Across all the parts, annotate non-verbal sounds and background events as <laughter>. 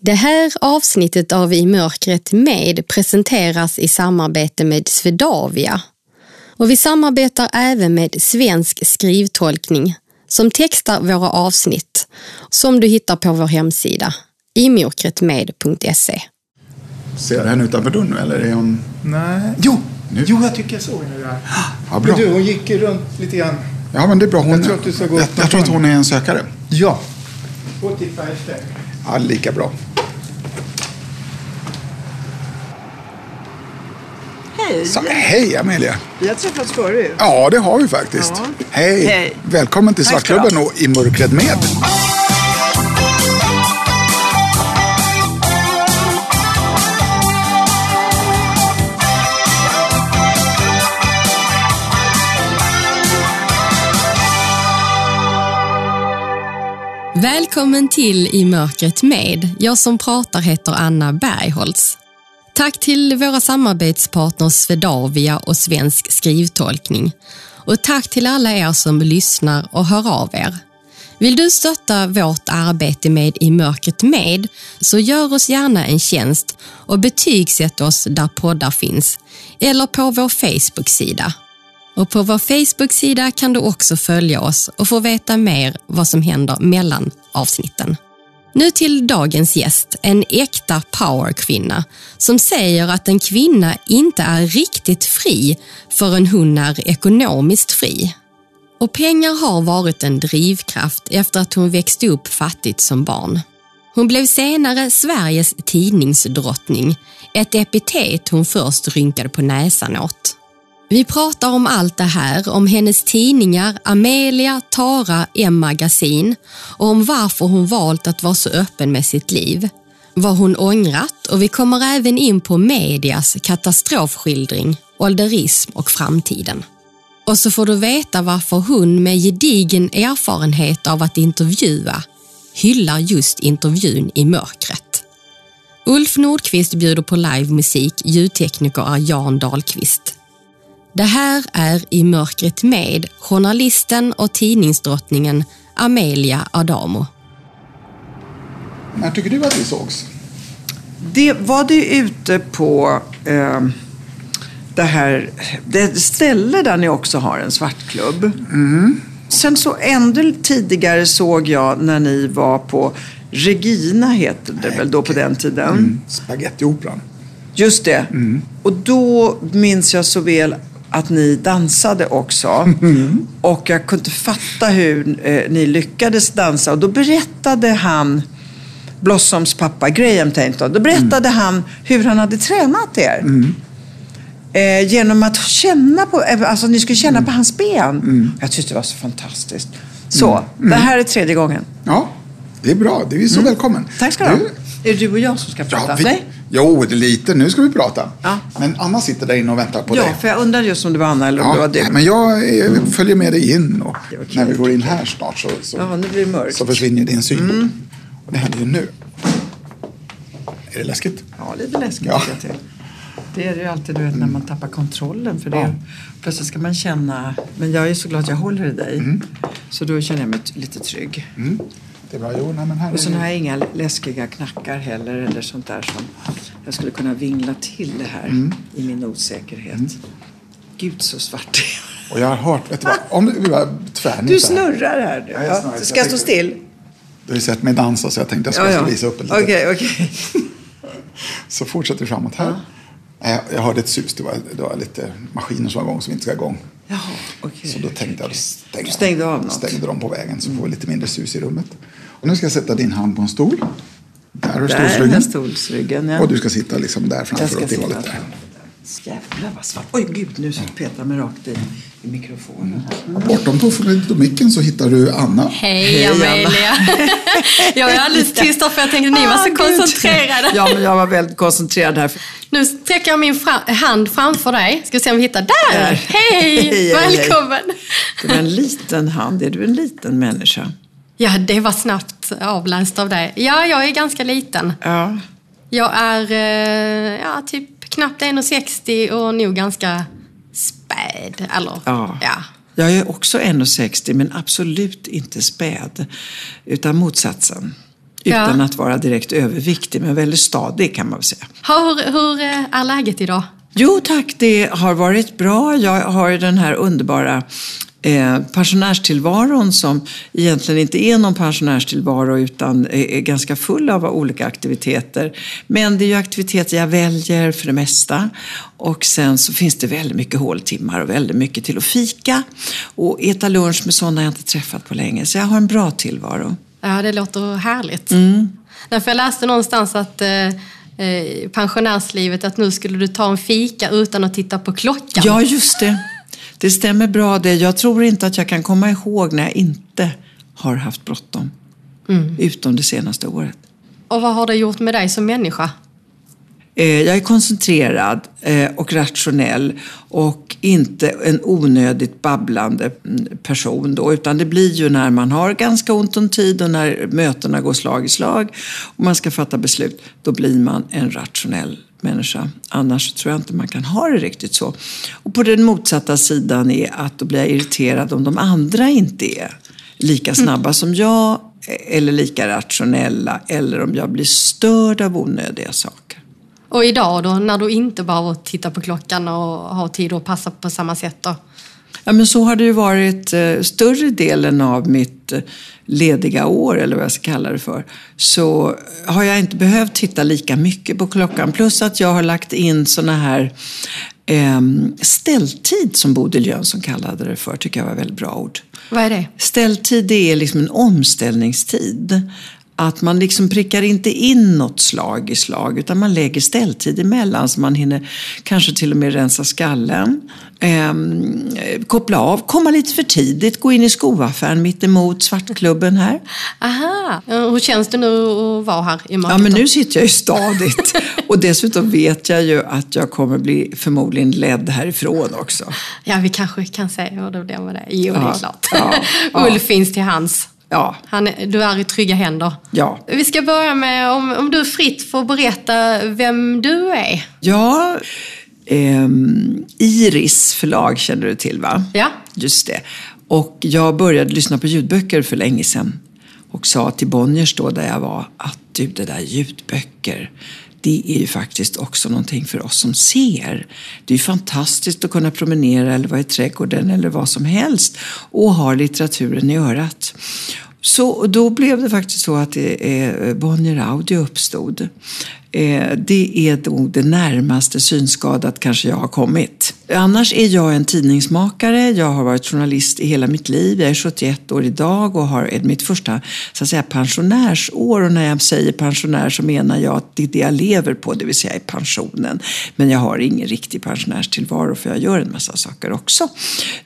Det här avsnittet av I mörkret med presenteras i samarbete med Svedavia. Och vi samarbetar även med Svensk skrivtolkning som textar våra avsnitt som du hittar på vår hemsida imörkretmed.se. Ser henne utanför dörren nu eller är hon... Nej. Jo! Nu. Jo, jag tycker jag såg henne där. Ja, bra. Men du, hon gick ju runt lite grann. Ja, men det är bra. Hon, Jag tror att du ska gå jag, jag tror att hon är en sökare. Ja. Gå till. Ja, lika bra. Hej! Så, hej Amelia! Vi har träffats förut. Ja, det har vi faktiskt. Ja. Hej. Hej. Välkommen till Svartklubben och I mörkret med. Välkommen till I mörkret med. Jag som pratar heter Anna Bergholtz. Tack till våra samarbetspartners Svedavia och Svensk skrivtolkning. Och tack till alla er som lyssnar och hör av er. Vill du stötta vårt arbete med I mörkret med så gör oss gärna en tjänst och betygsätt oss där poddar finns eller på vår Facebook-sida. Och på vår Facebook-sida kan du också följa oss och få veta mer vad som händer mellan avsnitten. Nu till dagens gäst, en äkta powerkvinna som säger att en kvinna inte är riktigt fri förrän hon är ekonomiskt fri. Och pengar har varit en drivkraft efter att hon växte upp fattigt som barn. Hon blev senare Sveriges tidningsdrottning, ett epitet hon först rynkade på näsan åt. Vi pratar om allt det här, om hennes tidningar Amelia, Tara, M-magasin och om varför hon valt att vara så öppen med sitt liv. Vad hon ångrat och vi kommer även in på medias katastrofskildring, ålderism och framtiden. Och så får du veta varför hon med gedigen erfarenhet av att intervjua hyllar just intervjun i mörkret. Ulf Nordqvist bjuder på livemusik, ljudtekniker är Jan Dahlqvist. Det här är I mörkret med journalisten och tidningsdrottningen Amelia Adamo. När tycker du att vi sågs? Det var det ute på eh, det här det ställe där ni också har en svartklubb. Mm. Sen så ännu tidigare såg jag när ni var på Regina, heter det väl då på den tiden. Mm. Spagettioperan. Just det. Mm. Och då minns jag så väl att ni dansade också. Mm. Och jag kunde inte fatta hur eh, ni lyckades dansa. Och då berättade han, Blossoms pappa Graham Tainton, då berättade Mm. han hur han hade tränat er. Eh, genom att känna på, eh, alltså ni skulle känna Mm. på hans ben. Jag tyckte det var så fantastiskt. Så, Mm. det här är tredje gången. Ja, det är bra. Du är så välkommen. Tack ska du ha. Är det du och jag som ska prata? Ja, vi, Nej? Jo, lite. Nu ska vi prata. Ja. Men Anna sitter där inne och väntar på Ja, dig. för jag undrade just om det var Anna eller om det var du. men jag eh, följer med dig in och Okej, när vi går in här snart så, så, Ja, nu blir det mörkt. så försvinner din syn. Och det händer ju nu. Är det läskigt? Ja, lite läskigt Ja. jag till. Det är det ju alltid du vet, när man tappar kontrollen. För det. Ja. Plötsligt ska man känna, men jag är så glad att jag håller i dig. Så då känner jag mig lite trygg. Mm. Det är bra. Jo, nej, men här Och sen har jag inga läskiga knackar heller eller sånt där som jag skulle kunna vingla till det här i min osäkerhet. Gud så svart det är. Och jag har hört, vet du vad? Om vi bara tvärnitar. Du snurrar här nu. Ja, jag snurrar. Ja, ska jag stå still? Du har ju sett mig dansa så jag tänkte jag skulle Ja, ja. visa upp lite. Okej, okej. <laughs> Så fortsätter vi framåt här. Nej, Jag hörde ett sus. Det var, det var lite maskiner som var igång som inte ska igång. Jaha, okej. Så då tänkte jag stänga. Du stängde av något? Stängde dem på vägen så får vi lite mindre sus i rummet. Och nu ska jag sätta din hand på en stol. Där har du stolsryggen. stolsryggen. Ja. Och du ska sitta liksom där framför åt det hållet där. Jävlar vad svart. Oj gud, nu petar jag mig rakt i, i mikrofonen. här. Bortom på micken så hittar du Anna. Hej, Hej, Amelia! <laughs> jag är alldeles tyst för jag tänkte ni var så Ah, koncentrerade. Ja, men jag var väldigt koncentrerad här. Nu sträcker jag min fra- hand framför dig. Ska se om vi hittar. Där! <laughs> Hej! Hej, hej, Välkommen! Det var en liten hand. Är du en liten människa? Ja, det var snabbt avläst av dig. Ja, jag är ganska liten. Ja. Jag är eh, ja, typ knappt 1,60 och nog ganska späd. Eller, Ja. ja. Jag är också 1,60 men absolut inte späd. Utan motsatsen. Utan Ja. att vara direkt överviktig, men väldigt stadig kan man väl säga. Hur, hur eh, är läget idag? Jo tack, det har varit bra. Jag har ju den här underbara eh, pensionärstillvaron som egentligen inte är någon pensionärstillvaro utan är, ganska full av olika aktiviteter. Men det är ju aktiviteter jag väljer för det mesta. Och sen så finns det väldigt mycket håltimmar och väldigt mycket till att fika. Och äta lunch med sådana jag inte träffat på länge. Så jag har en bra tillvaro. Ja, det låter härligt. Mm. Därför jag läste någonstans att eh, eh, pensionärslivet, att nu skulle du ta en fika utan att titta på klockan. Ja, just det. Det stämmer bra det. Jag tror inte att jag kan komma ihåg när jag inte har haft bråttom. Utom det senaste året. Och vad har det gjort med dig som människa? Eh, Jag är koncentrerad eh, och rationell och inte en onödigt babblande mm, person. Då, utan det blir ju när man har ganska ont om tid och när mötena går slag i slag och man ska fatta beslut. Då blir man en rationell människa. Annars tror jag inte man kan ha det riktigt så. Och på den motsatta sidan är att då blir jag irriterad om de andra inte är lika snabba som jag eller lika rationella eller om jag blir störd av onödiga saker. Och idag då, när du inte behöver titta på klockan och har tid att passa på samma sätt då? Ja, men så har det ju varit eh, större delen av mitt eh, lediga år, eller vad jag ska kalla det för. Så har jag inte behövt titta lika mycket på klockan. Plus att jag har lagt in såna här eh, ställtid, som Bodil Jönsson kallade det för, tycker jag var ett väldigt bra ord. Vad är det? Ställtid det är liksom en omställningstid. Att man liksom prickar inte in något slag i slag utan man lägger ställtid emellan så man hinner kanske till och med rensa skallen, ehm, koppla av, komma lite för tidigt, gå in i skoaffären mitt emot Svartklubben här. Aha! Ja, Hur känns det nu att vara här i mörkret? Ja, men nu sitter jag ju stadigt. <laughs> Och dessutom vet jag ju att jag kommer bli förmodligen ledd härifrån också. Ja, vi kanske kan se hur det blir med det. Jo, det är Ja, klart. ja, <laughs> ja. Ulf finns till hands. Ja, Han, du är i trygga händer. ja. Vi ska börja med om, om du fritt får berätta vem du är. Ja, ehm, Iris förlag känner du till va? Ja. Just det. Och jag började lyssna på ljudböcker för länge sedan. Och sa till Bonniers då där jag var att du, det där ljudböcker, det är ju faktiskt också någonting för oss som ser. Det är ju fantastiskt att kunna promenera eller vara i trädgården eller vad som helst och ha litteraturen i örat. Så då blev det faktiskt så att eh, eh Bonnier Audio uppstod. Eh, det är nog det närmaste synskadat kanske jag har kommit. Annars är jag en tidningsmakare. Jag har varit journalist i hela mitt liv. Jag är 71 år idag och har eh, mitt första så att säga, pensionärsår. Och när jag säger pensionär så menar jag att det är det jag lever på, det vill säga i pensionen. Men jag har ingen riktig pensionärstillvaro för jag gör en massa saker också.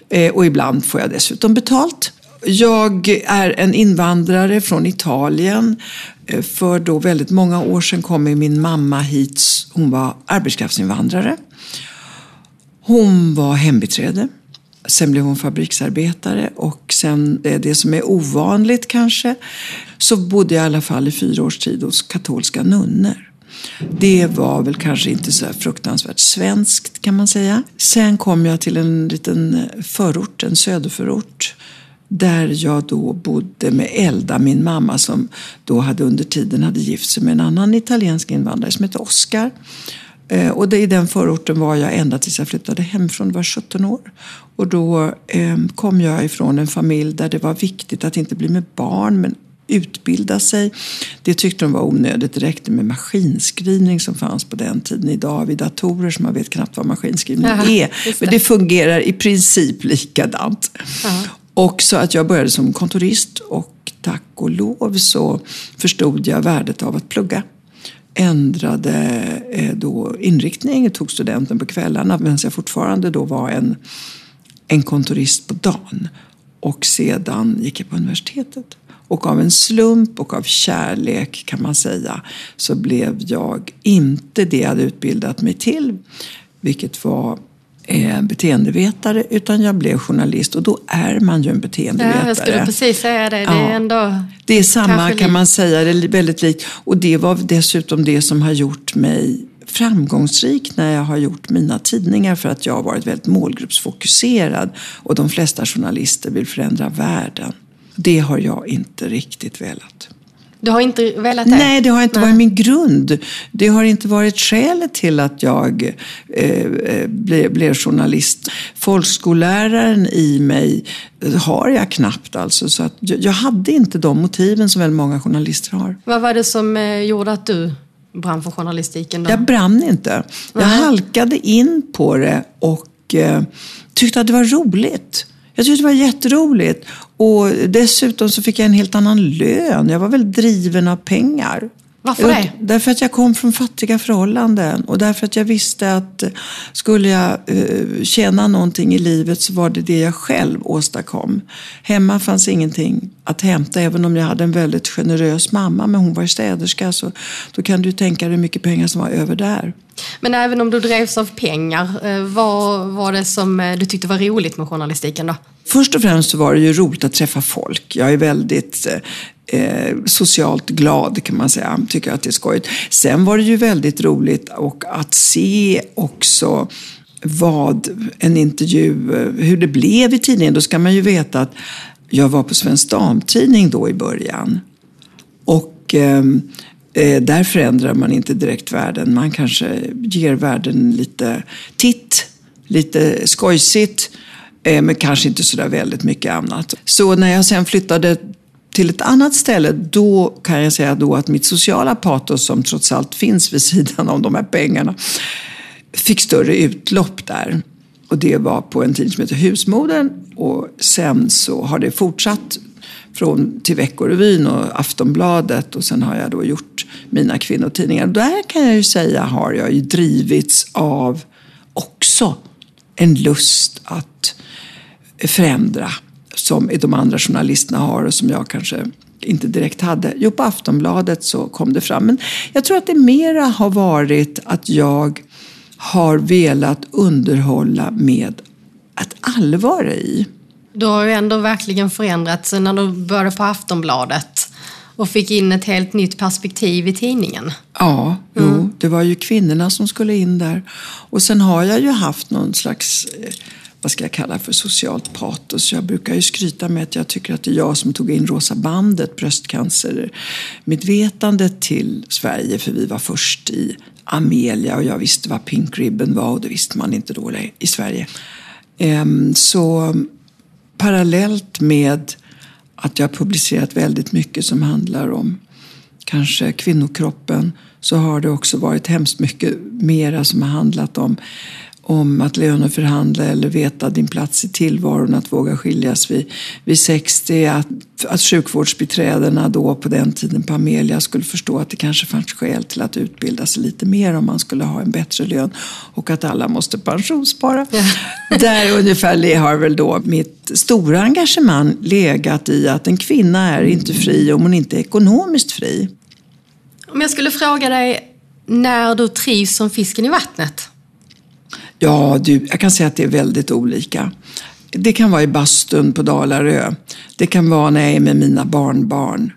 Eh, och ibland får jag dessutom betalt. Jag är en invandrare från Italien. Eh, för då väldigt många år sedan kom min mamma hit. Hon var arbetskraftsinvandrare. Hon var hembiträde. Sen blev hon fabriksarbetare och sen, det, det som är ovanligt kanske, så bodde jag i alla fall i fyra års tid hos katolska nunnor. Det var väl kanske inte så här fruktansvärt svenskt kan man säga. Sen kom jag till en liten förort, en söderförort. Där jag då bodde med Elda, min mamma som då hade under tiden hade gift sig med en annan italiensk invandrare som hette Oscar. Eh, Och det, i den förorten var jag ända tills jag flyttade hemifrån, det var 17 år. Och då eh, kom jag ifrån en familj där det var viktigt att inte bli med barn men utbilda sig. Det tyckte de var onödigt. Det räckte med maskinskrivning som fanns på den tiden. Idag har vi datorer så man vet knappt vad maskinskrivning Ja, är. Men det fungerar i princip likadant. Och så att jag började som kontorist och tack och lov så förstod jag värdet av att plugga. Ändrade eh, då inriktning, tog studenten på kvällarna medan jag fortfarande då var en, en kontorist på dagen. Och sedan gick jag på universitetet. Och av en slump och av kärlek kan man säga så blev jag inte det jag hade utbildat mig till. Vilket var eh, beteendevetare utan jag blev journalist och då är man ju en beteendevetare. Ja, jag skulle precis säga det. Det Ja. är ändå... Det är samma kan man säga, det är väldigt likt. Och det var dessutom det som har gjort mig framgångsrik när jag har gjort mina tidningar för att jag har varit väldigt målgruppsfokuserad och de flesta journalister vill förändra världen. Det har jag inte riktigt velat. Du har inte velat det? Nej, det har inte varit min grund. Det har inte varit skälet till att jag eh, eh blev, blev journalist. Folkskolläraren i mig har jag knappt alltså. Så att jag, jag hade inte de motiven som väldigt många journalister har. Vad var det som eh, gjorde att du brann för journalistiken? Då? Jag brann inte. Jag halkade in på det och eh, tyckte att det var roligt. Jag tyckte det var jätteroligt. Och dessutom så fick jag en helt annan lön. Jag var väldigt driven av pengar. Varför det? Därför att jag kom från fattiga förhållanden och därför att jag visste att skulle jag uh, tjäna någonting i livet så var det det jag själv åstadkom. Hemma fanns ingenting att hämta även om jag hade en väldigt generös mamma men hon var städerska så då kan du tänka dig hur mycket pengar som var över där. Men även om du drevs av pengar, eh, vad var det som eh, du tyckte var roligt med journalistiken då? Först och främst så var det ju roligt att träffa folk. Jag är väldigt eh, eh, socialt glad kan man säga. Tycker att det är skojigt. Sen var det ju väldigt roligt och att se också vad en intervju, eh, hur det blev i tidningen. Då ska man ju veta att jag var på Svensk Damtidning då i början. Och ehm, eh, där förändrar man inte direkt världen. Man kanske ger världen lite titt, lite skojsigt. Eh, men kanske inte sådär väldigt mycket annat. Så när jag sen flyttade till ett annat ställe, då kan jag säga då att mitt sociala patos som trots allt finns vid sidan av de här pengarna, fick större utlopp där. Och det var på en tidning som heter Husmodern och sen så har det fortsatt från till Veckorevyn och Aftonbladet och sen har jag då gjort mina kvinnotidningar. Där kan jag ju säga har jag ju drivits av också en lust att förändra som de andra journalisterna har och som jag kanske inte direkt hade. Jo, på Aftonbladet så kom det fram. Men jag tror att det mera har varit att jag har velat underhålla med ett allvar i. Du har ju ändå verkligen förändrats när du började på Aftonbladet och fick in ett helt nytt perspektiv i tidningen. Ja, mm. jo, det var ju kvinnorna som skulle in där. Och sen har jag ju haft någon slags eh, vad ska jag kalla för socialt patos. Jag brukar ju skryta med att jag tycker att det är jag som tog in Rosa bandet, bröstcancermedvetandet till Sverige. För vi var först i Amelia och jag visste vad Pink Ribbon var och det visste man inte då i Sverige. Ehm, så parallellt med att jag har publicerat väldigt mycket som handlar om kanske kvinnokroppen så har det också varit hemskt mycket mera som har handlat om om att löneförhandla eller veta din plats i tillvaron, att våga skiljas vid, vid 60. Att, att sjukvårdsbiträdena då på den tiden på Amelia skulle förstå att det kanske fanns skäl till att utbilda sig lite mer om man skulle ha en bättre lön och att alla måste pensionsspara. Ja. <laughs> Där ungefär har väl då mitt stora engagemang legat i att en kvinna är inte fri om hon inte är ekonomiskt fri. Om jag skulle fråga dig när du trivs som fisken i vattnet? Ja, du, jag kan säga att det är väldigt olika. Det kan vara i bastun på Dalarö. Det kan vara när jag är med mina barnbarn.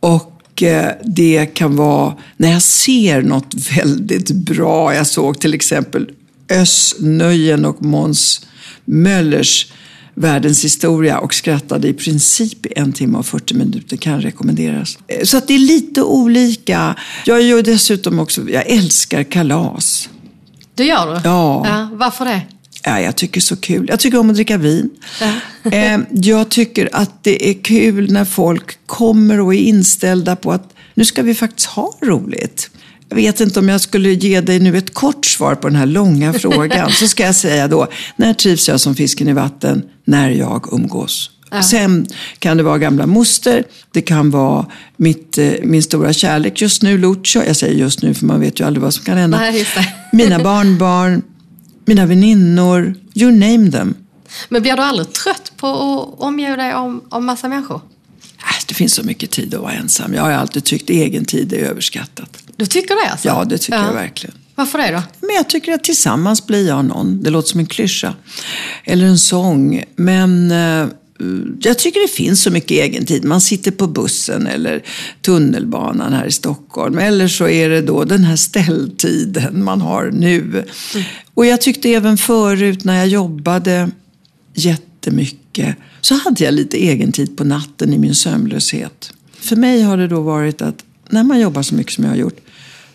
Och eh, det kan vara när jag ser något <laughs> väldigt bra. Jag såg till exempel Ös Nöjen och Måns Möllers Världens historia och skrattade i princip i en timme och 40 minuter. Kan rekommenderas. Eh, så att det är lite olika. Jag gör dessutom också, jag älskar kalas. Du gör du? Ja. ja. Varför det? Ja, jag tycker det så kul. Jag tycker om att dricka vin. Ja. <laughs> Eh, jag tycker att det är kul när folk kommer och är inställda på att nu ska vi faktiskt ha roligt. Jag vet inte om jag skulle ge dig nu ett kort svar på den här långa <laughs> frågan. Så ska jag säga då, när trivs jag som fisken i vatten? När jag umgås. Ja. Sen kan det vara gamla moster, det kan vara mitt, eh, min stora kärlek just nu, Lucio. Jag säger just nu för man vet ju aldrig vad som kan hända. Nej, <laughs> mina barnbarn, mina väninnor, you name them. Men blir du aldrig trött på att omge dig om, om massa människor? Äh, det finns så mycket tid att vara ensam. Jag har alltid tyckt egen tid är överskattat. Du tycker det alltså? Ja, det tycker ja. jag verkligen. Varför det då? Men jag tycker att tillsammans blir jag någon. Det låter som en klyscha. Eller en sång. Men eh, jag tycker det finns så mycket egentid. Man sitter på bussen eller tunnelbanan här i Stockholm. Eller så är det då den här ställtiden man har nu. Mm. Och jag tyckte även förut när jag jobbade jättemycket så hade jag lite egentid på natten i min sömnlöshet. För mig har det då varit att när man jobbar så mycket som jag har gjort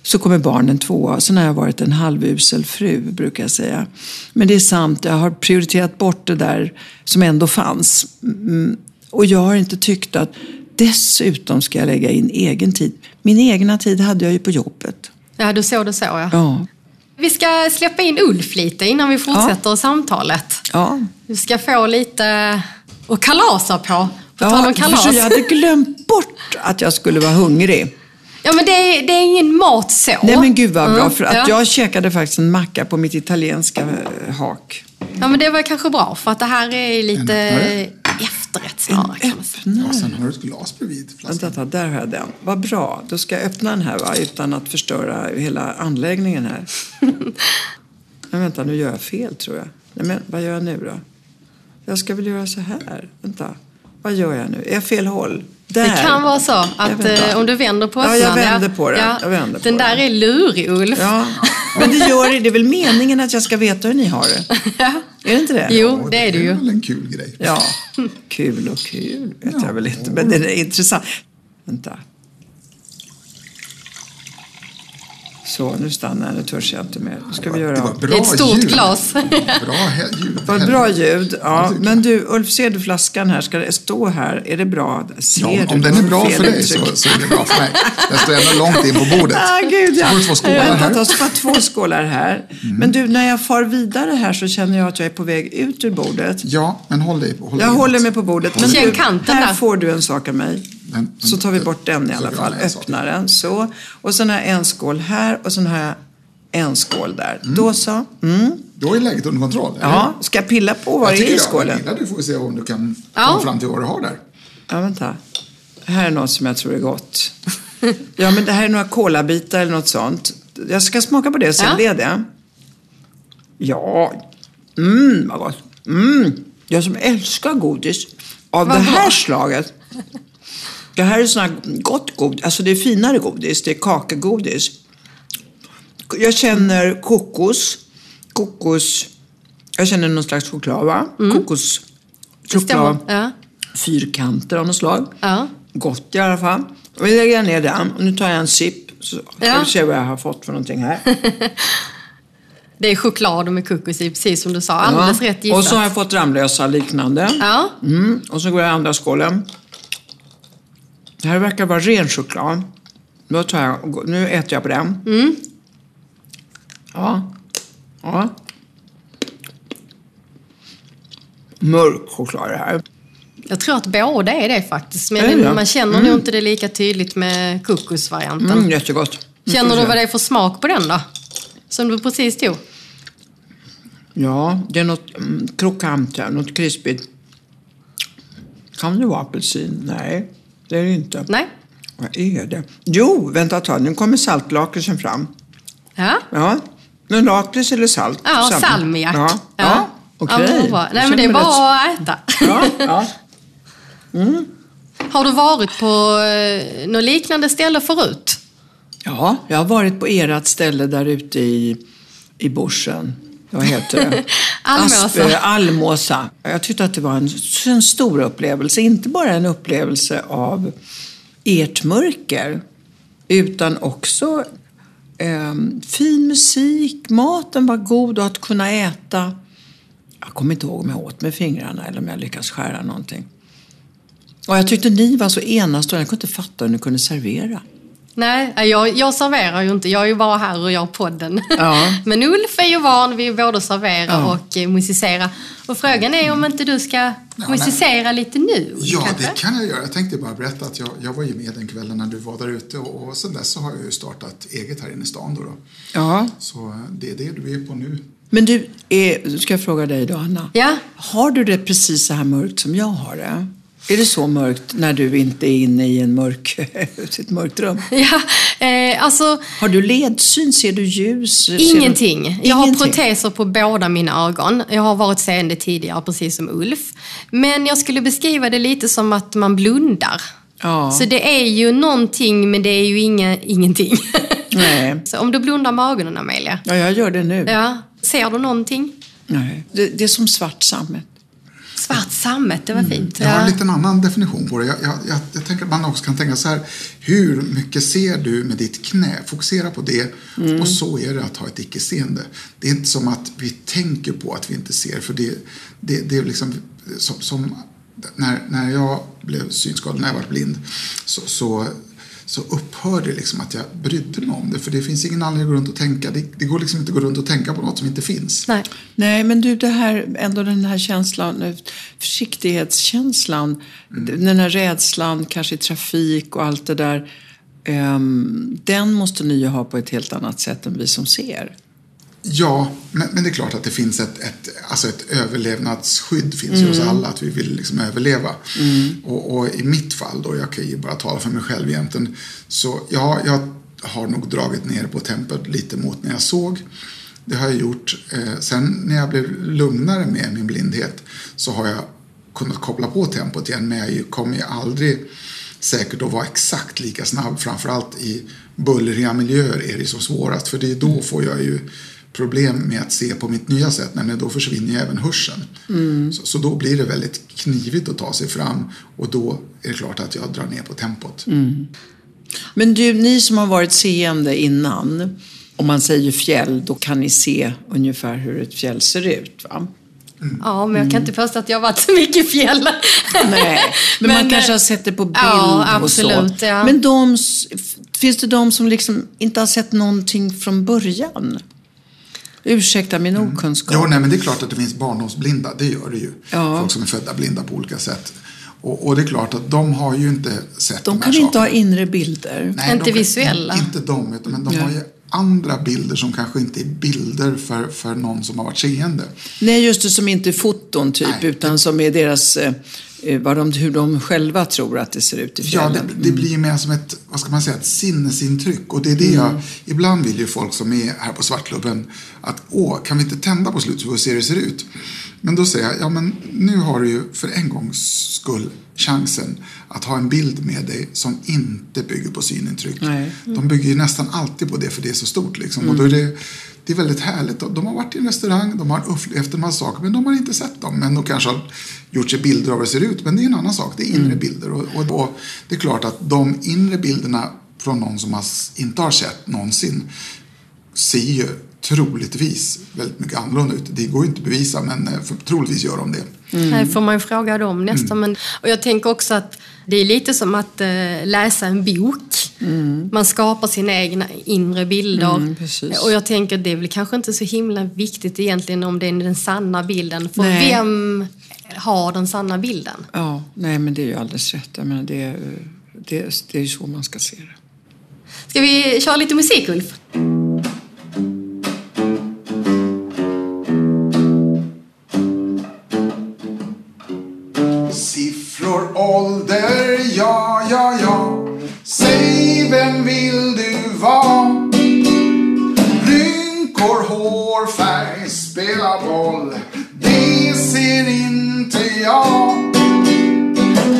så kommer barnen tvåa. Sen har jag varit en halvusel fru, brukar jag säga. Men det är sant, jag har prioriterat bort det där som ändå fanns. Mm, och jag har inte tyckt att dessutom ska jag lägga in egen tid. Min egna tid hade jag ju på jobbet. Ja, du såg det så ja. Ja. Vi ska släppa in Ulf lite innan vi fortsätter samtalet. Ja. Du ska få lite att kalasa på. På tal om Ja, kalas. jag hade glömt bort att jag skulle vara hungrig. Ja, men det är, det är ingen mat så. Nej men gud vad bra, Mm, för att ja. jag käkade faktiskt en macka på mitt italienska eh, hak. Ja, men det var kanske bra för att det här är lite öppnare? efterrätt snarare. Kan man säga. Öppna. Och sen har du ett glas bredvid flaskan. Vänta, där har jag den. Vad bra, då ska jag öppna den här va, utan att förstöra hela anläggningen här. <laughs> men vänta, nu gör jag fel tror jag. Nej, men vad gör jag nu då? Jag ska väl göra så här. Vänta, vad gör jag nu? Är jag fel håll? Där. Det kan vara så att eh, om du vänder på Ja, jag öppnaren, vänder på den. Jag vänder på den där den. är lurig, Ulf. Ja, <laughs> men det gör det. Det är väl meningen att jag ska veta hur ni har det? Ja. Är det inte det? Jo, Och det är det ju. väl en kul grej. Ja, kul och kul vet jag väl inte, men det är intressant. Vänta. Så, nu stannar jag. Nu törs jag inte mer. Nu ska vi Det göra var om. bra Det är ett stort ljud. glas. Bra he- ljud. <laughs> Det var ett bra ljud. Ja, men du, Ulf, ser du flaskan här? Ska det stå här? Är det bra? Ser Ja, du? om den Det är var bra för dig så, så är det bra för mig. Den står ändå långt in på bordet. <laughs> Ah, gud, ja. Så får du två skålar Vänta, här. jag två skålar här. Men du, när jag far vidare här så känner jag att jag är på väg ut ur bordet. Ja, men håll dig håll Jag håller mig på bordet. Men Känn du, kanten här där. får du en sak av mig. Men- Så tar vi bort den i alla fall. jag. Öppnar den. Så. Och sen har jag en skål här och sen har jag en skål där. Mm. Då så. Mm. Då är läget under kontroll. eller? Ja, ska jag pilla på vad Jag det är i jag. skålen? Pilla, Du får se om du kan Ja. komma fram till vad du har där. Ja, vänta. Här är något som jag tror är gott. <laughs> Ja, men det här är några kolabitar eller något sånt. Jag ska smaka på det sen. Ja. Det är det. Ja. Mm, vad gott. Mm. Jag som älskar godis av Vad det här bra. slaget. Det här är här gott godis. Alltså det är finare godis. Det är kakegodis. Jag känner kokos. Kokos. Jag känner någon slags choklad, va? Kokos. Det stämmer. Ja. Fyrkanter av något slag. Ja. Gott i alla fall. Och vi lägger ner den. Och nu tar jag en sipp. Så ska Ja. vi se vad jag har fått för någonting här. <laughs> Det är choklad med kokos i, precis som du sa. Alldeles Ja. rätt gissat. Och så har jag fått Ramlösa liknande. Ja, Mm. Och så går jag i andra skålen. Det här verkar vara ren choklad. Då tar jag, nu äter jag på den. Mm. Ja. ja. Mörk choklad det här. jag tror att båda är det faktiskt. Men det? man känner nog inte det lika tydligt med kokosvarianten. Mm, jättegott. Nu Känner du vad det är för smak på den då? Som du precis tog? Ja, det är något mm, krokant här, något krispigt. Kan det vara apelsin? Nej, det är det inte. Nej? Vad är det? Jo, vänta ett tag. Nu kommer saltlakritsen fram. Ja? Ja, men lakrits eller salt? Ja, salmiak. Ja, ja. okej. Ja, men vad bra. Nej, men det är bara att äta. Ja, ja. Har du varit på eh, något liknande ställe förut? ja, jag har varit på ert ställe där ute i, i bushen. Vad heter det? <laughs> Almåsa. Asp- Almåsa. Jag tyckte att det var en, en stor upplevelse. Inte bara en upplevelse av ert mörker, utan också eh, fin musik, maten var god och att kunna äta. Jag kommer inte ihåg om jag åt med fingrarna eller om jag lyckades skära någonting. Och jag tyckte ni var så enastående. Jag kunde inte fatta hur ni kunde servera. Nej, jag, jag serverar ju inte. Jag är ju bara här och gör podden. Ja. <laughs> Men Ulf är ju van vid både att servera Ja. och eh, musicera. Och frågan är om inte du ska musicera lite nu? Ja, kanske? det kan jag göra. Jag tänkte bara berätta att jag, jag var ju med den kvällen när du var där ute och, och sen dess så har jag ju startat eget här inne i stan. Då, då. Ja. Så eh, det är det du är på nu. Men du, är, ska jag fråga dig då, Anna? Ja. Har du det precis så här mörkt som jag har det? Är det så mörkt när du inte är inne i en mörk, <laughs> ett mörkt rum? <laughs> Ja, eh, alltså Har du ledsyn? Ser du ljus? Ingenting. Du... Jag har Ingenting. proteser på båda mina ögon. Jag har varit seende tidigare, precis som Ulf. Men jag skulle beskriva det lite som att man blundar. Ja. Så det är ju någonting, men det är ju inga, ingenting. <laughs> Nej. Så om du blundar med ögonen, Amelia. Ja, jag gör det nu. Ja, ser du någonting? Nej. Det, det är som svart sammet. Svart sammet, det var fint. Jag har en liten annan definition på det. Jag, jag, jag, jag tänker att man också kan tänka så här. Hur mycket ser du med ditt knä? Fokusera på det. Och så är det att ha ett icke-seende. Det är inte som att vi tänker på att vi inte ser. För det, det, det är liksom som, som när, när jag blev synskadad, när jag var blind, så, så, så upphörde det liksom att jag brydde mig om det. För det finns ingen anledning att gå runt och tänka. Det, det går liksom inte att gå runt och tänka på något som inte finns. Nej. Nej, men du, det här, ändå den här känslan, eh, försiktighetskänslan, den här rädslan, kanske i trafik och allt det där. ehm, den måste ni ju ha på ett helt annat sätt än vi som ser. Ja, men, men det är klart att det finns ett, ett, alltså ett överlevnadsskydd finns ju hos alla, att vi vill liksom överleva. Och, och i mitt fall då, jag kan ju bara tala för mig själv egentligen, så ja, jag har nog dragit ner på tempot lite mot när jag såg. Det har jag gjort. Eh, sen när jag blev lugnare med min blindhet så har jag kunnat koppla på tempot igen, men jag kommer ju aldrig säkert att vara exakt lika snabb. Framförallt i bullriga miljöer är det så svårast, för det är då får jag ju problem med att se på mitt nya sätt, men då försvinner ju även hörseln. Så, så då blir det väldigt knivigt att ta sig fram och då är det klart att jag drar ner på tempot. Men du, ni som har varit seende innan, om man säger fjäll, då kan ni se ungefär hur ett fjäll ser ut, va? Ja, men jag kan inte påstå att jag har varit så mycket i fjäll. Nej, men, <laughs> man Men, kanske eh, har sett det på bild ja, och så. absolut, ja. Men de, finns det de som liksom inte har sett någonting från början? Ursäkta min okunskap. Jo, nej, men det är klart att det finns barndomsblinda, det gör det ju. Ja. Folk som är födda blinda på olika sätt. Och, och det är klart att de har ju inte sett de de kan inte ha sakerna. inre bilder. Nej, Inte de kan- visuella. Inte de, utan, men de har ju andra bilder som kanske inte är bilder för, för någon som har varit seende. Nej, just det, som inte är foton typ, Nej. utan som är deras, eh, vad de, hur de själva tror att det ser ut i Ja, fjällen. det, det blir mer som ett, vad ska man säga, ett sinnesintryck. Och det är det jag, ibland vill ju folk som är här på Svartklubben att åh, kan vi inte tända på slut så vi får se hur det ser ut. Men då säger jag, ja men nu har du ju för en gångs skull chansen att ha en bild med dig som inte bygger på synintryck. Nej. De bygger ju nästan alltid på det för det är så stort liksom. Och då är det, det är väldigt härligt. De har varit i en restaurang, de har upplevt en massa saker, men de har inte sett dem. Men de kanske har gjort sig bilder av hur det ser ut, men det är en annan sak. Det är inre bilder. Och, och, och det är klart att de inre bilderna från någon som har, inte har sett någonsin ser ju troligtvis väldigt mycket annorlunda ut. Det går ju inte att bevisa, men eh, för, troligtvis gör de det. Nej, får man ju fråga dem nästan. Men, och jag tänker också att det är lite som att eh, läsa en bok. Man skapar sina egna inre bilder. Mm, och jag tänker det är väl kanske inte så himla viktigt egentligen om det är den sanna bilden. För Nej. vem har den sanna bilden? Ja, nej men det är ju alldeles rätt. Jag menar, det, är, det, det är ju så man ska se det. Ska vi köra lite musik, Ulf? Jag.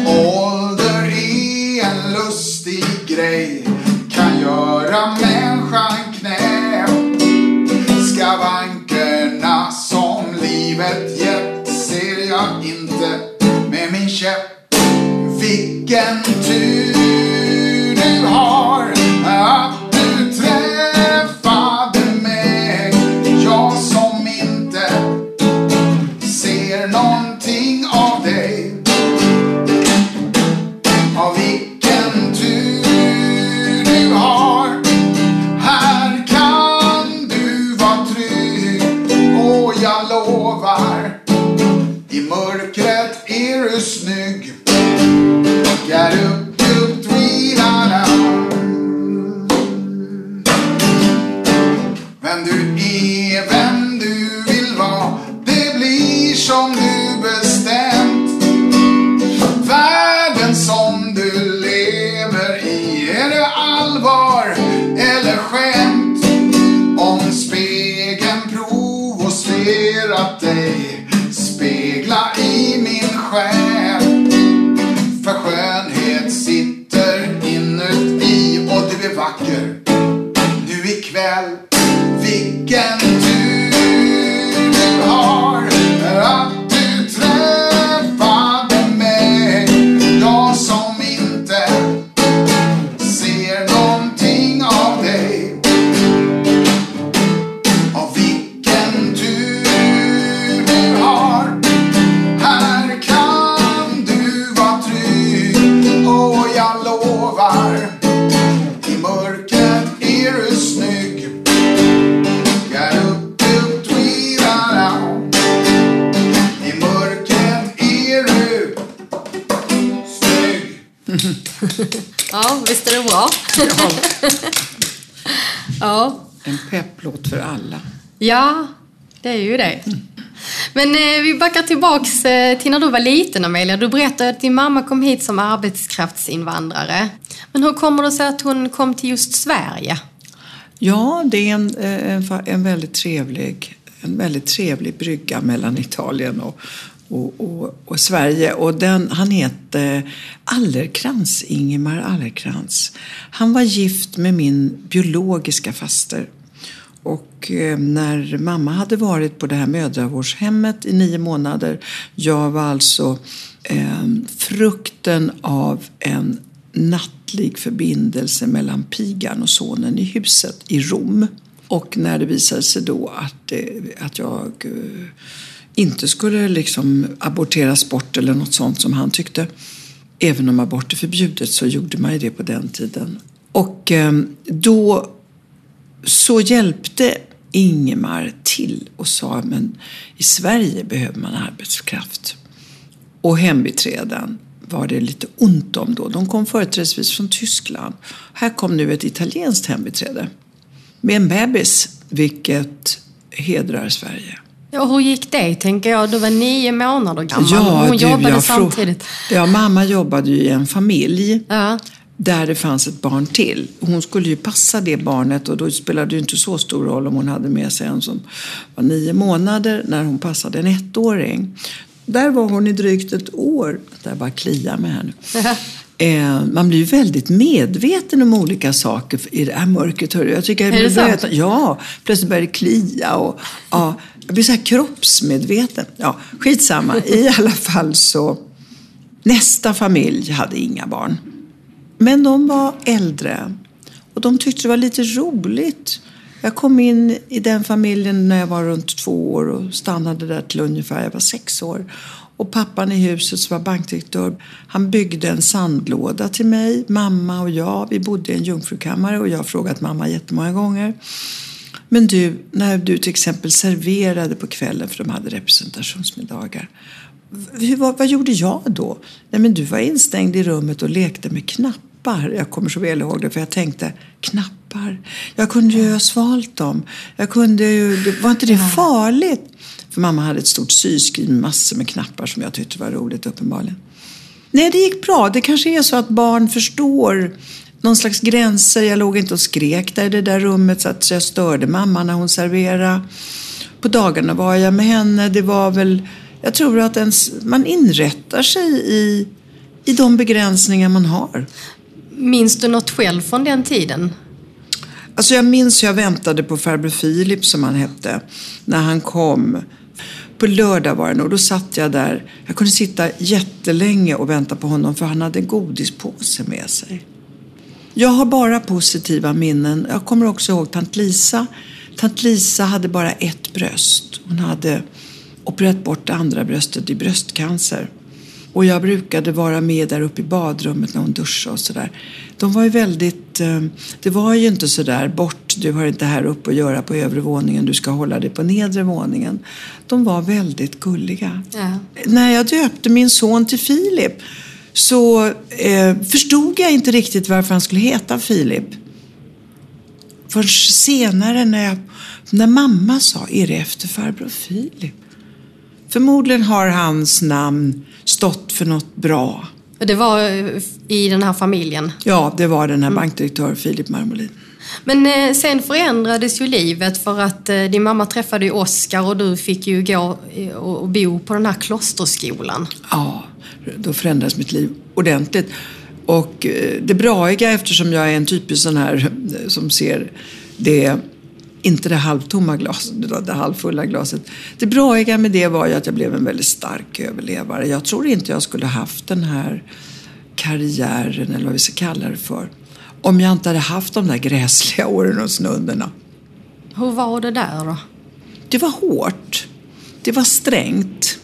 Ålder är en lustig grej. Kan göra människan knäpp. Skavankerna som livet gett ser jag inte med min käpp. Vilken tur du har eh, tillbaks till när du var liten Amelia. Du berättade att din mamma kom hit som arbetskraftsinvandrare. Men hur kommer det sig att hon kom till just Sverige? Ja, det är en, eh, en, en, väldigt trevlig, en väldigt trevlig brygga mellan Italien och, och, och, och Sverige. Och den, han hette Allerkrans, Ingemar Allerkrans. Han var gift med min biologiska faster. Och eh, när mamma hade varit på det här mödravårdshemmet i nio månader, jag var alltså eh, frukten av en nattlig förbindelse mellan pigan och sonen i huset i Rom. Och när det visade sig då att, eh, att jag eh, inte skulle liksom aborteras bort eller något sånt som han tyckte, även om abort är förbjudet så gjorde man ju det på den tiden. Och eh, då så hjälpte Ingemar till och sa men i Sverige behöver man arbetskraft. Och hembiträden var det lite ont om då. De kom företrädesvis från Tyskland. Här kom nu ett italienskt hembiträde med en bebis, vilket hedrar Sverige. Ja, hur gick det, tänker jag? Du var nio månader gammal. Ja, hon du, jobbade samtidigt. Ja, mamma jobbade ju i en familj Ja. Där det fanns ett barn till. Hon skulle ju passa det barnet och då spelade det inte så stor roll om hon hade med sig en som var nio månader när hon passade en ettåring. Där var hon i drygt ett år. Där bara klia med henne. Eh, man blir ju väldigt medveten om olika saker i det här mörkret. hörru. Jag tycker jag Är det sant? Ja, plötsligt börjar det klia och ja, jag blir så här kroppsmedveten. Ja, skitsamma. I alla fall så, nästa familj hade inga barn. Men de var äldre och de tyckte det var lite roligt. Jag kom in i den familjen när jag var runt två år och stannade där till ungefär, jag var sex år. Och pappan i huset som var bankdirektör, han byggde en sandlåda till mig, mamma och jag. Vi bodde i en jungfrukammare och jag har frågat mamma jättemånga gånger. Men du, när du till exempel serverade på kvällen, för de hade representationsmiddagar. Hur, vad, vad gjorde jag då? Nej, men du var instängd i rummet och lekte med knappar. Jag kommer så väl ihåg det, för jag tänkte knappar. Jag kunde ju ha svalt dem. Jag kunde ju, var inte det farligt? För mamma hade ett stort syskrin med massor med knappar som jag tyckte var roligt uppenbarligen. Nej, det gick bra. Det kanske är så att barn förstår någon slags gränser. Jag låg inte och skrek där i det där rummet så att jag störde mamma när hon serverade. På dagarna var jag med henne. Det var väl, jag tror att ens, man inrättar sig i, i de begränsningar man har. Minns du något själv från den tiden? Alltså jag minns hur jag väntade på farbror Filip som han hette. När han kom. På lördag var det nog. Då satt jag där. Jag kunde sitta jättelänge och vänta på honom för han hade en godispåse med sig. Jag har bara positiva minnen. Jag kommer också ihåg tant Lisa. Tant Lisa hade bara ett bröst. Hon hade opererat bort det andra bröstet i bröstcancer. Och jag brukade vara med där uppe i badrummet när hon duschade och sådär. De var ju väldigt... eh, Det var ju inte sådär bort, du har inte här uppe att göra på övre våningen, du ska hålla dig på nedre våningen. De var väldigt gulliga. Ja. När jag döpte min son till Filip så eh, förstod jag inte riktigt varför han skulle heta Filip. Först senare när, jag, när mamma sa, är det efter farbror Filip? Förmodligen har hans namn stått för något bra. Det var eh, i den här familjen. Ja, det var den här bankdirektör Filip Marmolin. Men eh, sen förändrades ju livet för att eh, din mamma träffade ju Oscar och du fick ju gå och bo på den här klosterskolan. Ja, då förändrades mitt liv ordentligt. Och det braiga, eftersom jag är en typisk sån här som ser det, inte det halvtomma glaset, utan det halvfulla glaset. Det braiga med det var ju att jag blev en väldigt stark överlevare. Jag tror inte jag skulle haft den här karriären, eller vad vi ska kalla det för, om jag inte hade haft de där gräsliga åren och snunderna. Hur var det där då? Det var hårt. Det var strängt.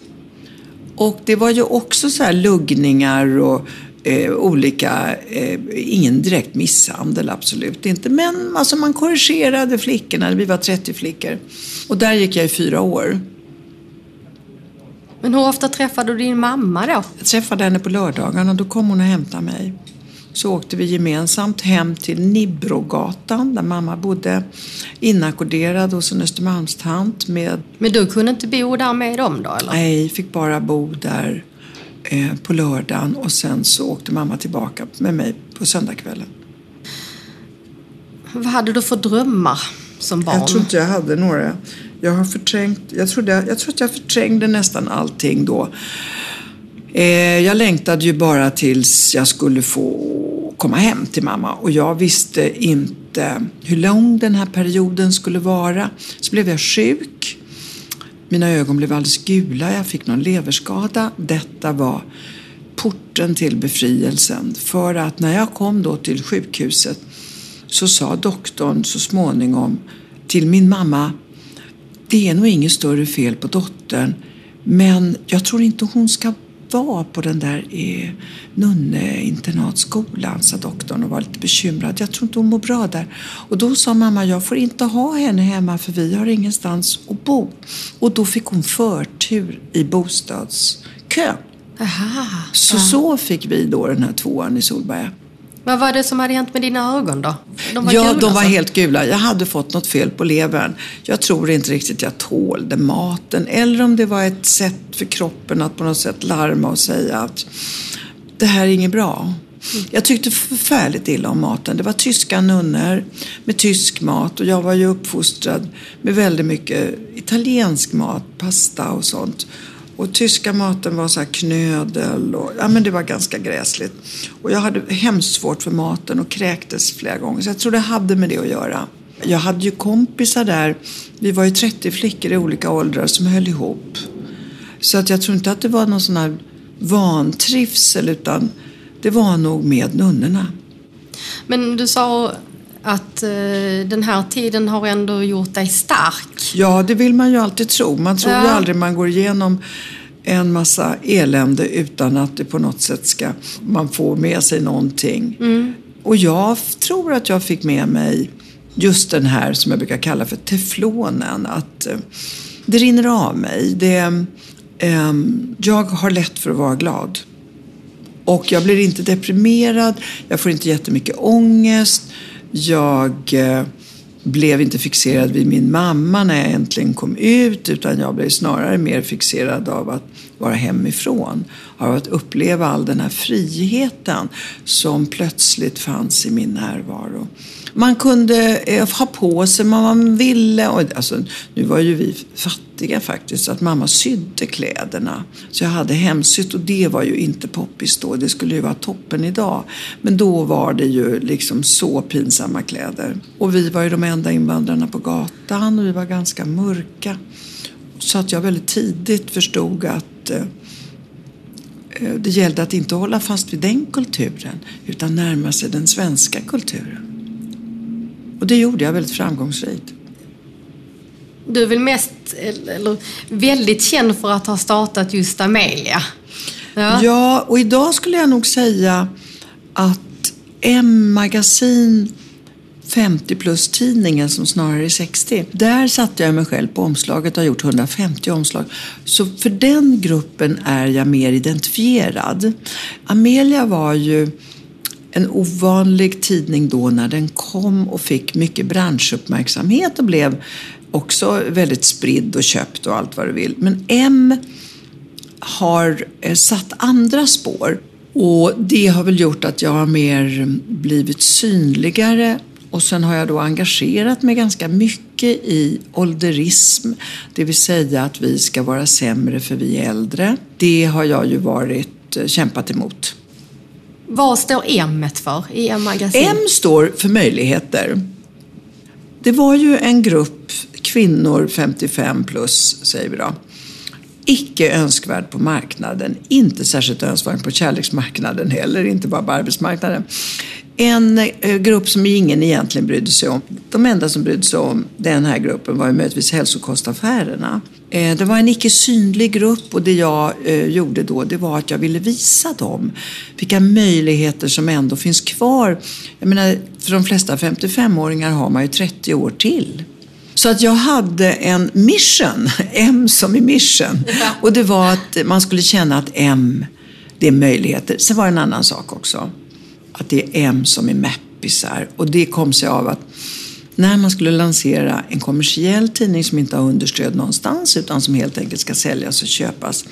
Och det var ju också så här luggningar och eh, olika, eh, ingen direkt misshandel absolut inte. Men alltså man korrigerade flickorna, vi var 30 flickor. Och där gick jag i fyra år. Men hur ofta träffade du din mamma då? Jag träffade henne på lördagarna och då kom hon och hämtade mig. så åkte vi gemensamt hem till Nibbrogatan där mamma bodde inackorderad hos en Östermalmstant med Men du kunde inte bo där med dem då eller? Nej, fick bara bo där på lördagen och sen så åkte mamma tillbaka med mig på söndagskvällen. Vad hade du för drömmar som barn? Jag tror inte jag hade några. Jag har förträngt, jag, trodde, jag tror att jag förträngde nästan allting då. Eh, jag längtade ju bara tills jag skulle få komma hem till mamma och jag visste inte hur lång den här perioden skulle vara. Så blev jag sjuk. Mina ögon blev alldeles gula, jag fick någon leverskada. Detta var porten till befrielsen. För att när jag kom då till sjukhuset så sa doktorn så småningom till min mamma det är nog inget större fel på dottern men jag tror inte hon ska vara på den där eh, nunneinternatskolan, sa doktorn och var lite bekymrad. Jag tror inte hon mår bra där. Och då sa mamma, jag får inte ha henne hemma för vi har ingenstans att bo. Och då fick hon förtur i bostadskön. Aha. Så så fick vi då den här tvåan i Solberga. Vad var det som hade hänt med dina ögon då? De var ja, gula, de var alltså. helt gula. Jag hade fått något fel på levern. Jag tror inte riktigt jag tålde maten. Eller om det var ett sätt för kroppen att på något sätt larma och säga att det här är inget bra. Jag tyckte förfärligt illa om maten. Det var tyska nunnor med tysk mat och jag var ju uppfostrad med väldigt mycket italiensk mat, pasta och sånt. Och tyska maten var så här knödel och ja, men det var ganska gräsligt. Och jag hade hemskt svårt för maten och kräktes flera gånger. Så jag tror det hade med det att göra. Jag hade ju kompisar där, vi var ju 30 flickor i olika åldrar som höll ihop. Så att jag tror inte att det var någon sån här vantrivsel utan det var nog med nunnorna. Men du sa att eh, den här tiden har ändå gjort dig stark. Ja, det vill man ju alltid tro. Man tror ju Ja. aldrig man går igenom en massa elände utan att det på något sätt ska, man får med sig någonting. Och jag tror att jag fick med mig just den här som jag brukar kalla för teflonen. Att eh, det rinner av mig. Det, ehm, jag har lätt för att vara glad. Och jag blir inte deprimerad, jag får inte jättemycket ångest. Jag eh, blev inte fixerad vid min mamma när jag äntligen kom ut utan jag blev snarare mer fixerad av att vara hemifrån. Av att uppleva all den här friheten som plötsligt fanns i min närvaro. Man kunde eh, ha på sig vad man ville. Och, alltså, nu var ju vi fattiga faktiskt, så att mamma sydde kläderna. Så jag hade hemsytt och det var ju inte poppis då. Det skulle ju vara toppen idag. Men då var det ju liksom så pinsamma kläder. Och vi var ju de enda invandrarna på gatan och vi var ganska mörka. Så att jag väldigt tidigt förstod att eh, eh det gällde att inte hålla fast vid den kulturen utan närma sig den svenska kulturen. Och det gjorde jag väldigt framgångsrikt. Du är väl mest, eller väldigt känd för att ha startat just Amelia? Ja. Ja, och idag skulle jag nog säga att M-magasin 50 plus-tidningen som snarare är 60. Där satte jag mig själv på omslaget och har gjort 150 omslag. Så för den gruppen är jag mer identifierad. Amelia var ju en ovanlig tidning då när den kom och fick mycket branschuppmärksamhet och blev också väldigt spridd och köpt och allt vad du vill. Men M har eh, satt andra spår. Och det har väl gjort att jag har mer blivit synligare och sen har jag då engagerat mig ganska mycket i ålderism, det vill säga att vi ska vara sämre för vi är äldre. Det har jag ju varit eh, kämpat emot. Vad står M för i M-magasin? M står för möjligheter. Det var ju en grupp kvinnor 55 plus, säger vi då. Icke önskvärd på marknaden, inte särskilt önskvärd på kärleksmarknaden heller, inte bara på arbetsmarknaden. En eh, grupp som ingen egentligen brydde sig om. De enda som brydde sig om den här gruppen var ju möjligtvis hälsokostaffärerna. Eh, det var en icke synlig grupp och det jag eh, gjorde då det var att jag ville visa dem vilka möjligheter som ändå finns kvar. Jag menar, för de flesta 55-åringar har man ju 30 år till. Så att jag hade en mission, <laughs> M som i mission. Och det var att man skulle känna att M, det är möjligheter. Sen var det en annan sak också. att det är M som är mappisar. Och det kom sig av att när man skulle lansera en kommersiell tidning som inte har understöd någonstans utan som helt enkelt ska säljas och köpas.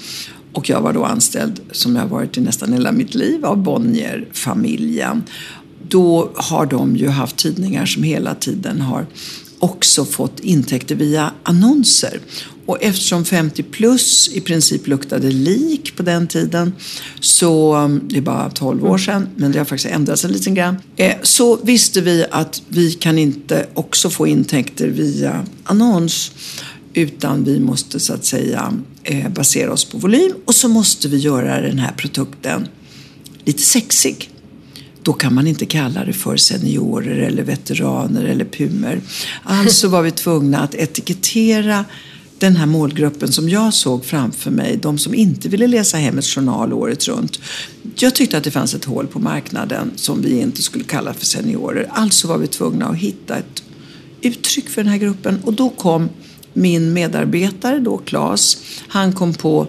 Och jag var då anställd, som jag har varit i nästan hela mitt liv, av Bonnier-familjen. Då har de ju haft tidningar som hela tiden har också fått intäkter via annonser. Och eftersom 50 plus i princip luktade lik på den tiden, så mm, det är bara 12 år sedan, men det har faktiskt ändrats en liten grann, eh, så visste vi att vi kan inte också få intäkter via annons, utan vi måste så att säga eh, basera oss på volym och så måste vi göra den här produkten lite sexig då kan man inte kalla det för seniorer eller veteraner eller pumer. Alltså var vi tvungna att etikettera den här målgruppen som jag såg framför mig, de som inte ville läsa Hemmets Journal året runt. Jag tyckte att det fanns ett hål på marknaden som vi inte skulle kalla för seniorer. Alltså var vi tvungna att hitta ett uttryck för den här gruppen och då kom min medarbetare då, Claes, han kom på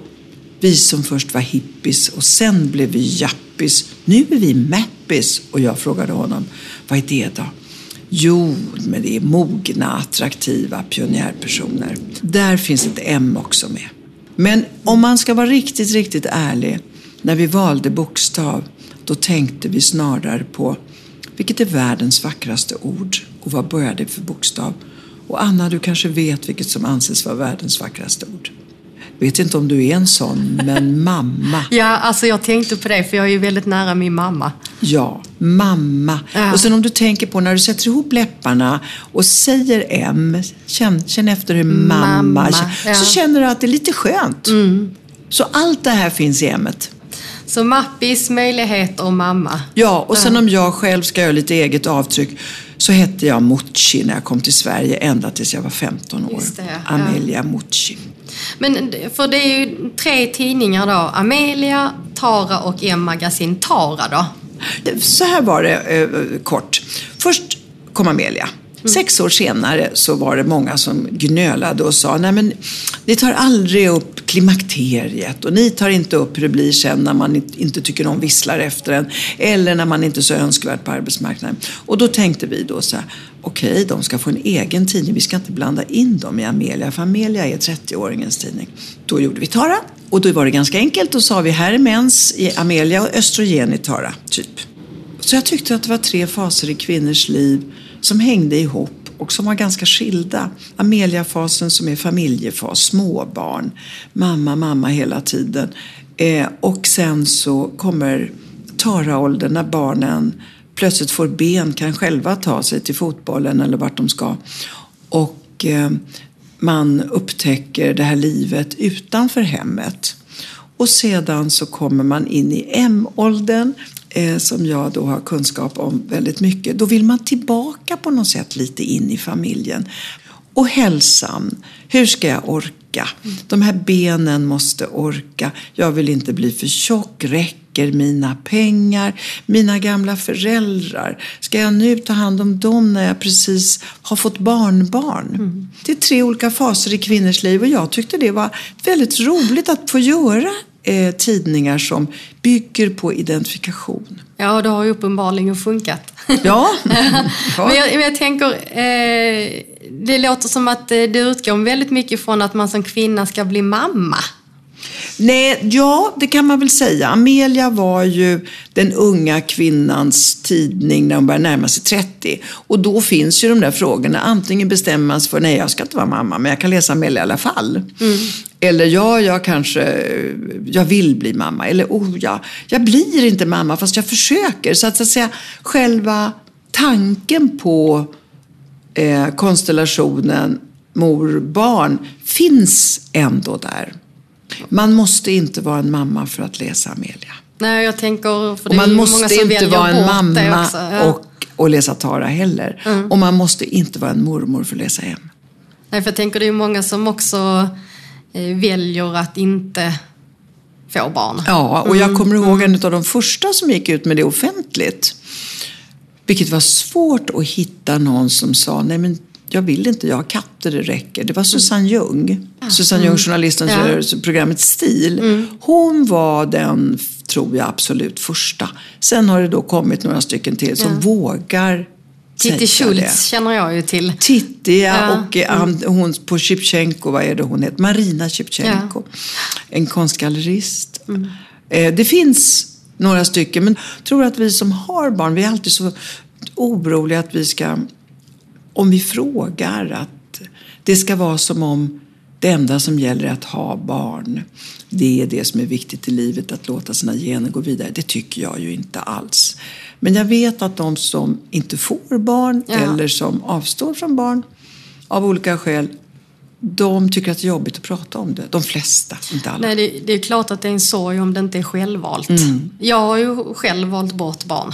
vi som först var hippies och sen blev vi jappis. Nu är vi mappis. Och jag frågade honom, vad är det då? Jo, men det är mogna, attraktiva pionjärpersoner. Där finns ett M också med. Men om man ska vara riktigt, riktigt ärlig. När vi valde bokstav, då tänkte vi snarare på vilket är världens vackraste ord och vad börjar det för bokstav? Och Anna, du kanske vet vilket som anses vara världens vackraste ord? Vet inte om du är en sån, men <laughs> mamma. Ja, alltså jag tänkte på det för jag är ju väldigt nära min mamma. Ja, mamma. Ja. Och sen om du tänker på när du sätter ihop läpparna och säger M, känn, känn efter hur mamma, mamma ja. så känner du att det är lite skönt. Mm. Så allt det här finns i hemmet. Så mappis, möjligheter och mamma. Ja, och sen om jag själv ska göra lite eget avtryck så hette jag Mucci när jag kom till Sverige ända tills jag var 15 år. Det, ja. Amelia Mucci. Men för det är ju tre tidningar då. Amelia, Tara och M-magasin Tara då. Så här var det eh, kort. Först kom Amelia. Mm. Sex år senare så var det många som gnölade och sa, nej men ni tar aldrig upp klimakteriet och ni tar inte upp hur det blir sen när man inte tycker någon visslar efter en eller när man inte är så önskvärd på arbetsmarknaden. Och då tänkte vi då så här, okej, okay, de ska få en egen tidning, vi ska inte blanda in dem i Amelia, för Amelia är 30-åringens tidning. Då gjorde vi Tara och då var det ganska enkelt, då sa vi här är mens i Amelia och östrogen i Tara, typ. Så jag tyckte att det var tre faser i kvinnors liv som hängde ihop och som var ganska skilda. Amelia-fasen som är familjefas, småbarn, mamma, mamma hela tiden. Eh, och sen så kommer Tara-åldern när barnen plötsligt får ben, kan själva ta sig till fotbollen eller vart de ska. Och eh, man upptäcker det här livet utanför hemmet. Och sedan så kommer man in i M-åldern eh, som jag då har kunskap om väldigt mycket. Då vill man tillbaka på något sätt lite in i familjen. Och hälsan. Hur ska jag orka? De här benen måste orka. Jag vill inte bli för tjock. Räcker mina pengar? Mina gamla föräldrar. Ska jag nu ta hand om dem när jag precis har fått barnbarn? Mm. Det är tre olika faser i kvinnors liv och jag tyckte det var väldigt roligt att få göra eh, tidningar som bygger på identifikation. Ja, det har ju uppenbarligen funkat. <laughs> Ja. men, jag, men jag tänker, eh, det låter som att eh, det utgår väldigt mycket från att man som kvinna ska bli mamma. Nej, ja, det kan man väl säga. Amelia var ju den unga kvinnans tidning när hon började närma sig 30. Och då finns ju de där frågorna. Antingen bestämmer man sig för, nej jag ska inte vara mamma, men jag kan läsa Amelia i alla fall. Mm. Eller ja, jag kanske, jag vill bli mamma. Eller oh ja, jag blir inte mamma fast jag försöker. Så att, så att säga, själva tanken på eh, konstellationen mor-barn finns ändå där. Man måste inte vara en mamma för att läsa Amelia. Nej, jag tänker, för det och man måste inte vara en mamma ja. och, och läsa Tara heller. Mm. Och man måste inte vara en mormor för att läsa hem. Nej, för jag tänker det är många som också eh, väljer att inte få barn. Ja, och jag mm, kommer ihåg mm. en av de första som gick ut med det offentligt. Vilket var svårt att hitta någon som sa, nej men jag vill inte, jag har katter, det räcker. Det var Susanne Ljung, Susanne Ljung, journalisten Ja. för programmet Stil. Hon var den, tror jag, absolut första. Sen har det då kommit några stycken till som Ja. vågar Titti. Schultz känner jag ju till. Titti ja, Ja. och eh, han, hon på Shipchenko, vad är det hon heter? Marina Shipchenko. En konstgallerist. Eh, det finns några stycken, men jag tror att vi som har barn, vi är alltid så oroliga att vi ska, om vi frågar, att det ska vara som om det enda som gäller är att ha barn. Det är det som är viktigt i livet, att låta sina gener gå vidare. Det tycker jag ju inte alls. Men jag vet att de som inte får barn Ja. eller som avstår från barn av olika skäl, de tycker att det är jobbigt att prata om det. De flesta, inte alla. Nej, det, det är klart att det är en sorg om det inte är självvalt. Jag har ju själv valt bort barn.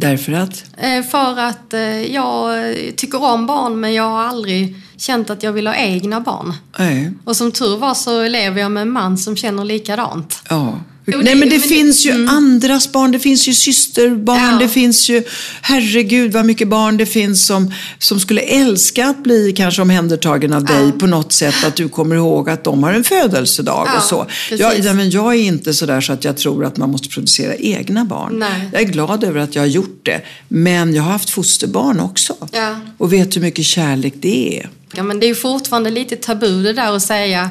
Därför att, Eh, För att eh, jag tycker om barn men jag har aldrig känt att jag vill ha egna barn. nej, Och som tur var så lever jag med en man som känner likadant. Ja. Jo, Nej men det men det- finns ju andras barn, det finns ju systerbarn, Ja. det finns ju, herregud vad mycket barn det finns som, som skulle älska att bli kanske omhändertagen av dig på något sätt, att du kommer ihåg att de har en födelsedag Ja, och så. Jag, ja, men jag är inte sådär så att jag tror att man måste producera egna barn. Nej. Jag är glad över att jag har gjort det, men jag har haft fosterbarn också. Ja. Och vet hur mycket kärlek det är. Ja, men det är ju fortfarande lite tabu det där att säga,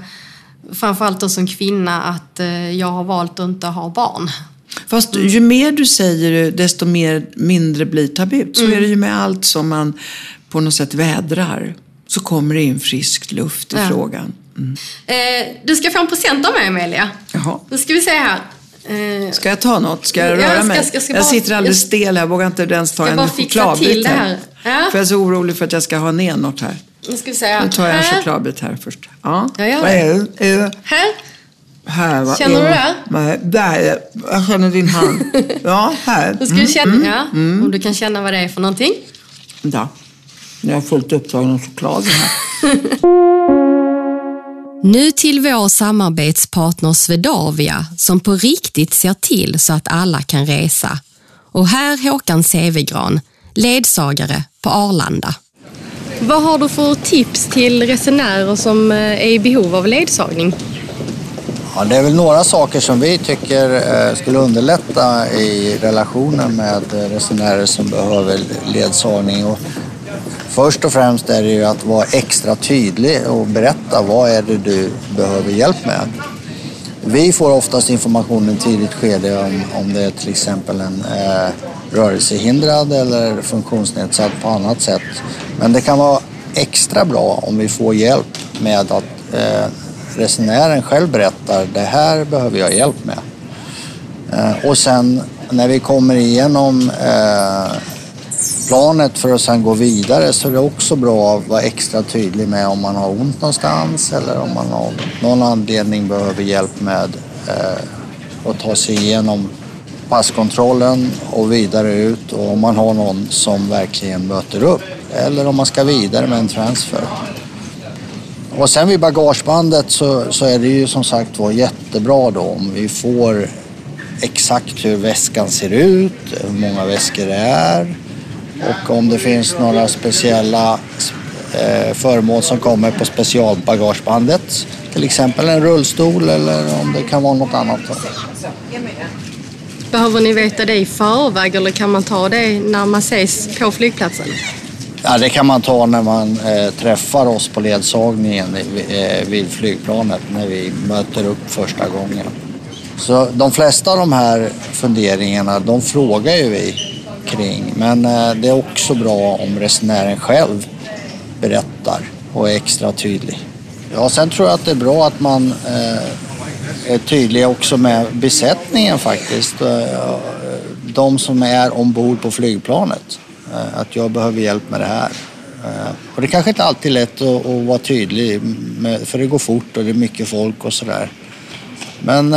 framförallt då som kvinna, att eh, jag har valt att inte ha barn. Fast ju mer du säger det, desto mer, mindre blir tabut. Så Mm. är det ju med allt som man på något sätt vädrar. Så kommer det in frisk luft i Ja. frågan. Mm. Eh, du ska få en present av mig, Amelia. Jaha. Nu ska vi se här. Eh, Ska jag ta något? Ska jag Ja, jag röra ska- mig? ska- ska jag bara- sitter alldeles jag- stel här. Jag vågar inte ens ta en chokladbit här. Ja. För jag är så orolig för att jag ska ha ner något här. Nu ska vi se här. Nu tar jag en Här. chokladbit här först. Ja, Ja, gör Vad är det? Är det? Här. Här, vad Känner är du det? Nej, där är. Jag känner din hand. <laughs> Ja, här. Nu ska du känna, ja, om du kan känna vad det är för någonting. Ja. Jag har fullt upptagen av chokladen här. <laughs> Nu till vår samarbetspartner Swedavia som på riktigt ser till så att alla kan resa. Och här Håkan Sevegran, ledsagare på Arlanda. Vad har du för tips till resenärer som eh, är i behov av ledsagning? Ja, det är väl några saker som vi tycker eh, skulle underlätta i relationen med resenärer som behöver ledsagning. Och först och främst är det ju att vara extra tydlig och berätta vad är det du behöver hjälp med. Vi får oftast information i ett tidigt skede om, om det är till exempel en eh, rörelsehindrad eller funktionsnedsatt på annat sätt. Men det kan vara extra bra om vi får hjälp med att eh, resenären själv berättar det här behöver jag hjälp med. Eh, och sen när vi kommer igenom eh, planet för att sen gå vidare så är det också bra att vara extra tydlig med om man har ont någonstans eller om man av någon anledning behöver hjälp med eh, att ta sig igenom passkontrollen och vidare ut och om man har någon som verkligen möter upp eller om man ska vidare med en transfer. Och sen vid bagagebandet så, så är det ju som sagt var jättebra då om vi får exakt hur väskan ser ut, hur många väskor det är och om det finns några speciella eh, föremål som kommer på specialbagagebandet. Till exempel en rullstol eller om det kan vara något annat. Då. Behöver ni veta det i förväg eller kan man ta det när man ses på flygplatsen? Ja, det kan man ta när man eh, träffar oss på ledsagningen eh, vid flygplanet när vi möter upp första gången. Så de flesta av de här funderingarna, de frågar ju vi kring. Men eh, det är också bra om resenären själv berättar och är extra tydlig. Ja, sen tror jag att det är bra att man eh, eh, är tydlig också med besättningen faktiskt. Eh, De som är ombord på flygplanet. Eh, Att jag behöver hjälp med det här. Och det kanske inte alltid är lätt att, att vara tydlig med, för det går fort och det är mycket folk och sådär. Men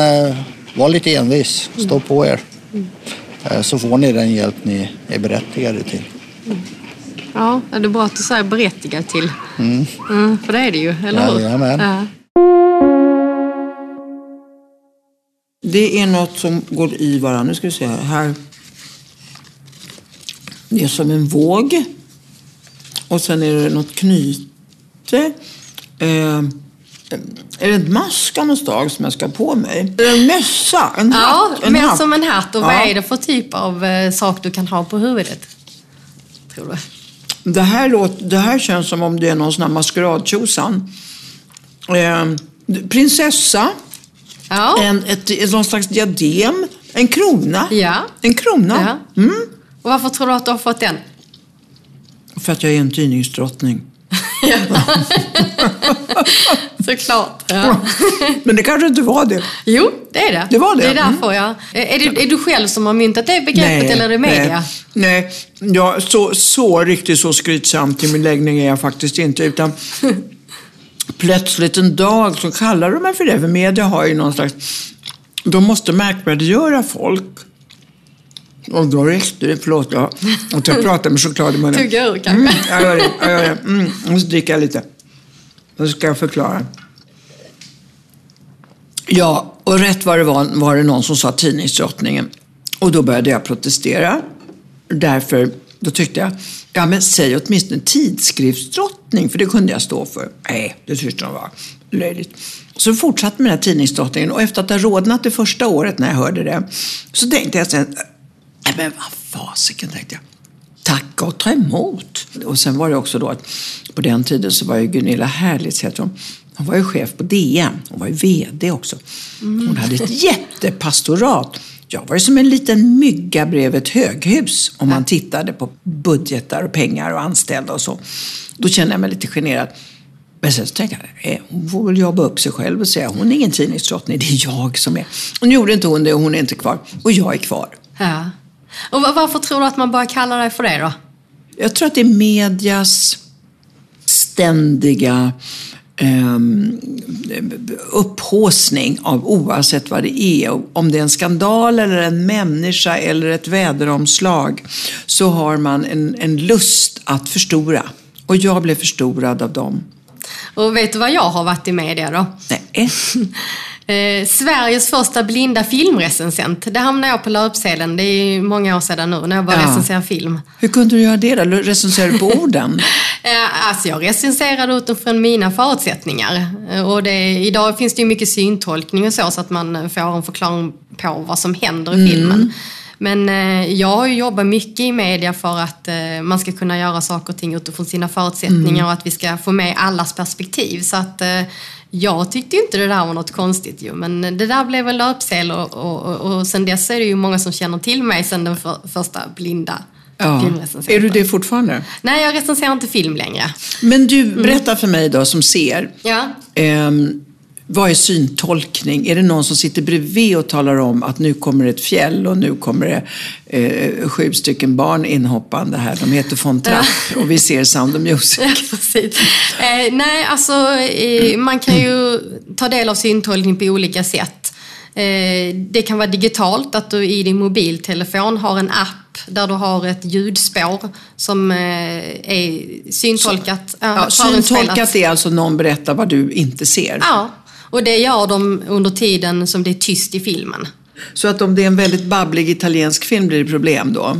var lite envis, stå på er. Så får ni den hjälp ni är berättigade till. Ja, det är bra att du säger berättigad till. Mm, för det är det ju, eller hur? Jajamän. Ja. Det är något som går i varandra. Nu ska vi se här. här. Det är som en våg. och sen är det något knyte. Eh, är det ett maskans dag som jag ska ha på mig? Är det en mössa? En Ja, hatt? En mer hatt? som en hatt. Och vad Ja. är det för typ av eh, sak du kan ha på huvudet? Tror du? Det här, låter, det här känns som om det är någon sån här maskeradtjosan. Eh, prinsessa, Ja. en, ett, ett, någon slags diadem, en krona. Ja. En krona. ja. Och varför tror du att du har fått den? För att jag är en tidningsdrottning. <laughs> <laughs> Såklart. Ja. <laughs> Men det kanske inte var det. Jo, det är det. Det var det. Det är därför, ja. Är, det, är du själv som har myntat det begreppet eller är det media? Nej, nej. Ja, så, så riktigt så skrytsam till min läggning är jag faktiskt inte. Utan plötsligt en dag så kallar de mig för det. För media har ju någon slags... De måste märkvärdiggöra folk. Och då räckte det, förlåt jag, att jag pratar med choklad i munnen. Tugga ur kanske. Mm, jag gör det. Jag gör det. Mm, och så dricker jag lite. Och så ska jag förklara. Ja, och rätt vad det var var det någon som sa tidningsdrottningen. Och då började jag protestera. Därför, då tyckte jag, ja men säg åtminstone tidskriftsdrottning, för det kunde jag stå för. Nej, det tyckte de var löjligt. Så fortsatte med den här tidningsdrottningen och efter att ha rodnat det första året när jag hörde det, så tänkte jag sen, nej men vad fasiken, tänkte jag. Tacka och ta emot. Och sen var det också då att på den tiden så var ju Gunilla Herlitz, heter hon, hon var ju chef på DN. Hon var ju VD också. Hon hade ett jättepastorat. Jag var som en liten mygga bredvid ett höghus om man tittade på budgetar och pengar och anställda och så. Då kände jag mig lite generad. Men sen så tänkte jag, eh, hon får väl jobba upp sig själv och säga hon är ingen tidningsdrottning, det är jag som är. Och nu gjorde inte hon det och hon är inte kvar. Och jag är kvar. Ja. Och va- varför tror du att man bara kallar dig för det då? Jag tror att det är medias ständiga um, upphåsning av oavsett vad det är. Om det är en skandal eller en människa eller ett väderomslag så har man en, en lust att förstora. Och jag blev förstorad av dem. Och vet du vad jag har varit i media då? Nej. <laughs> Eh, Sveriges första blinda filmrecensent. Det hamnade jag på löpsedeln. Det är ju många år sedan nu när jag började Ja. recensera film. Hur kunde du göra det då? Recenserade du på <laughs> orden? Eh, Alltså jag recenserade utifrån mina förutsättningar. Eh, Och det, idag finns det ju mycket syntolkning och så, så att man får en förklaring på vad som händer i filmen. Men eh, jag har ju jobbat mycket i media för att eh, man ska kunna göra saker och ting utifrån sina förutsättningar och att vi ska få med allas perspektiv. Så att jag tyckte inte det där var något konstigt ju, men det där blev en löpsel och, och, och, sen dess är det ju många som känner till mig sen den för, första blinda Ja. Är du det fortfarande? Nej, jag recenserar inte film längre. Men du, berätta för mig då som ser. Ja. Ehm, vad är syntolkning? Är det någon som sitter bredvid och talar om att nu kommer ett fjäll och nu kommer det eh, sju stycken barn inhoppande här. De heter von Trapp och vi ser Sound of Music. <laughs> Ja. Eh, nej, alltså eh, man kan ju ta del av syntolkning på olika sätt. Eh, det kan vara digitalt, att du i din mobiltelefon har en app där du har ett ljudspår som eh, är syntolkat. Ja, förinspelat. syntolkat är alltså någon berättar vad du inte ser. Ja, och det gör de under tiden som det är tyst i filmen. Så att om det är en väldigt babblig italiensk film blir det problem då?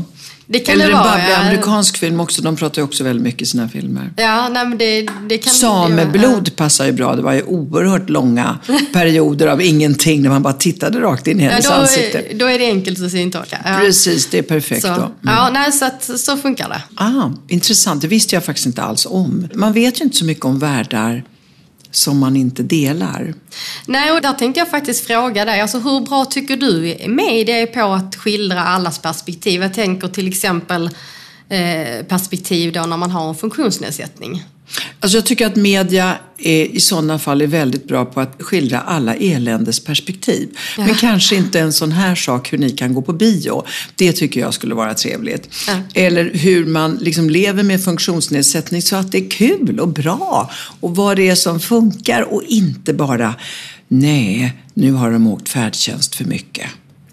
Det kan Eller det en vara. babblig ja. amerikansk film också. De pratar ju också väldigt mycket i sina filmer. Ja, nej, men det, det kan Sameblod passar ju bra. Det var ju oerhört långa <laughs> perioder av ingenting när man bara tittade rakt in i Ja, hennes då, ansikte. då är det enkelt att syntolka. Ja. Precis, det är perfekt Så, då. Mm. ja, nej, så, att, så funkar det. Ah, intressant, det visste jag faktiskt inte alls om. Man vet ju inte så mycket om världar som man inte delar. Nej, och där tänkte jag faktiskt fråga dig, alltså hur bra tycker du med det på att skildra allas perspektiv? Jag tänker till exempel perspektiv då när man har en funktionsnedsättning. Alltså jag tycker att media är, i sådana fall är väldigt bra på att skildra alla eländes perspektiv. Men kanske inte en sån här sak hur ni kan gå på bio. Det tycker jag skulle vara trevligt. Ja. Eller hur man liksom lever med funktionsnedsättning så att det är kul och bra. Och vad det är som funkar och inte bara nej, nu har de åkt färdtjänst för mycket.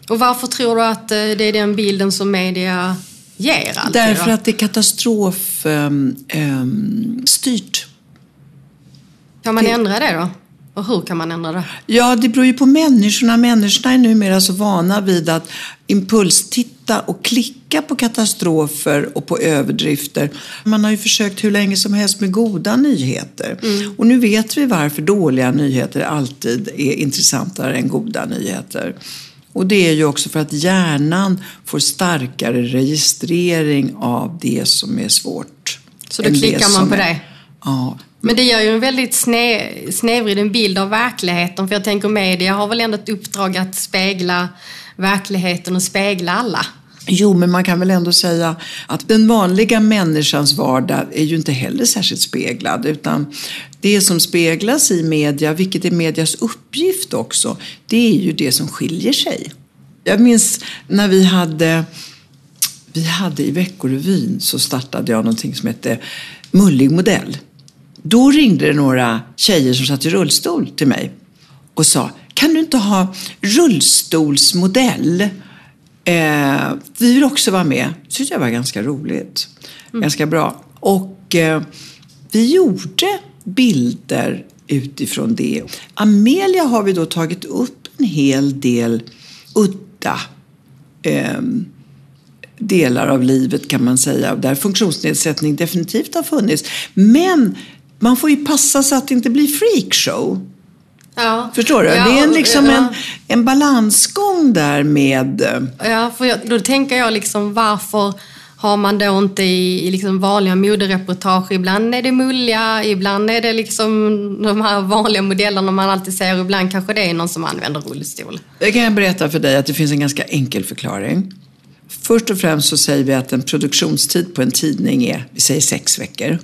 Och varför tror du att eh, det är den bilden som media ger alltid? Därför att det är katastrofstyrt. Kan man ändra det då? Och hur kan man ändra det? Ja, det beror ju på människorna. Människorna är numera så vana vid att impulstitta titta och klicka på katastrofer och på överdrifter. Man har ju försökt hur länge som helst med goda nyheter. Och nu vet vi varför dåliga nyheter alltid är intressantare än goda nyheter. Och det är ju också för att hjärnan får starkare registrering av det som är svårt. Så då klickar man på är- det? Ja, Men det gör ju en väldigt sne, snedvriden bild av verkligheten. För jag tänker media har väl ändå ett uppdrag att spegla verkligheten och spegla alla. Jo, men man kan väl ändå säga att den vanliga människans vardag är ju inte heller särskilt speglad. Utan det som speglas i media, vilket är medias uppgift också, det är ju det som skiljer sig. Jag minns när vi hade, vi hade i Veckorevyn så startade jag någonting som hette Mullig modell. Då ringde det några tjejer som satt i rullstol till mig och sa, kan du inte ha rullstolsmodell? Eh, vi vill också vara med. Det tyckte jag var ganska roligt. Ganska bra. Och eh, vi gjorde bilder utifrån det. Amelia har vi då tagit upp en hel del udda eh, delar av livet kan man säga. Där funktionsnedsättning definitivt har funnits. Men man får ju passa så att det inte blir freakshow. Ja. Förstår du? Ja, det är en, liksom ja. en, en balansgång där med... eh, Ja, för jag, då tänker jag liksom varför har man då inte i, i liksom vanliga modereportage, ibland är det mulliga, ibland är det liksom de här vanliga modellerna man alltid ser, ibland kanske det är någon som använder rullstol. Jag kan berätta för dig att det finns en ganska enkel förklaring. Först och främst så säger vi att en produktionstid på en tidning är, vi säger sex veckor.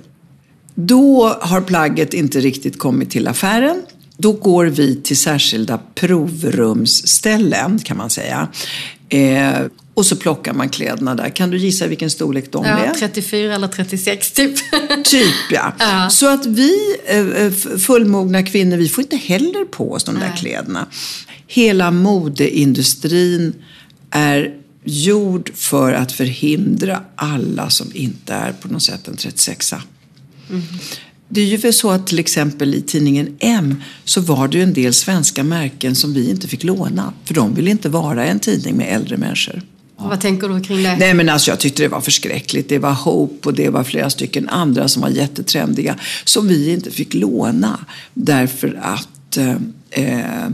Då har plagget inte riktigt kommit till affären. Då går vi till särskilda provrumsställen kan man säga. Eh, och så plockar man kläderna där. Kan du gissa vilken storlek de Ja, är? 34 eller 36 typ. <laughs> Typ ja. Ja. Så att vi eh, eh, fullmogna kvinnor, vi får inte heller på oss de där Nej. kläderna. Hela modeindustrin är gjord för att förhindra alla som inte är på något sätt en 36a. Det är ju väl så att till exempel i tidningen M så var det ju en del svenska märken som vi inte fick låna. För de ville inte vara en tidning med äldre människor. Vad tänker du kring det? Nej men alltså jag tyckte det var förskräckligt. Det var Hope och det var flera stycken andra som var jättetrendiga. Som vi inte fick låna. Därför att eh, eh,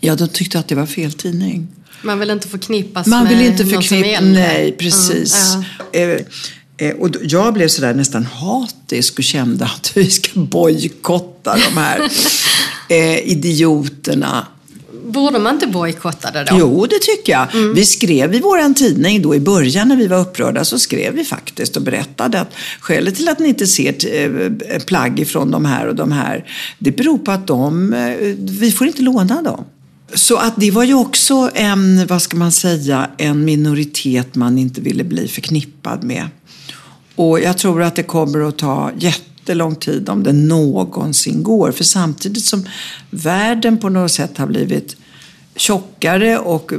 ja, de tyckte att det var fel tidning. Man vill inte förknippas Man vill inte någon som är förknippa, äldre. nej precis. Mm, Eh, eh, och jag blev sådär nästan hatisk och kände att vi ska bojkotta de här <laughs> eh, idioterna. Borde man inte bojkotta det då? Jo, det tycker jag. Vi skrev i vår tidning då i början när vi var upprörda så skrev vi faktiskt och berättade att skälet till att ni inte ser eh, plagg ifrån de här och de här, det beror på att de, eh, vi får inte låna dem. Så att det var ju också en, vad ska man säga, en minoritet man inte ville bli förknippad med. Och jag tror att det kommer att ta jättelång tid om det någonsin går. För samtidigt som världen på något sätt har blivit tjockare och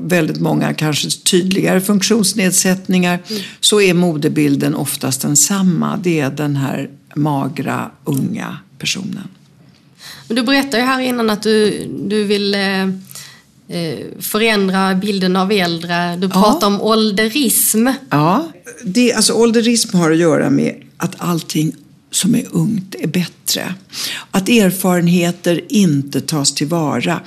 väldigt många kanske tydligare funktionsnedsättningar så är modebilden oftast densamma. Det är den här magra, unga personen. Du berättade ju här innan att du, du vill eh, eh, förändra bilden av äldre. Du pratar om ålderism. Ja, det, alltså ålderism har att göra med att allting som är ungt är bättre. Att erfarenheter inte tas tillvara.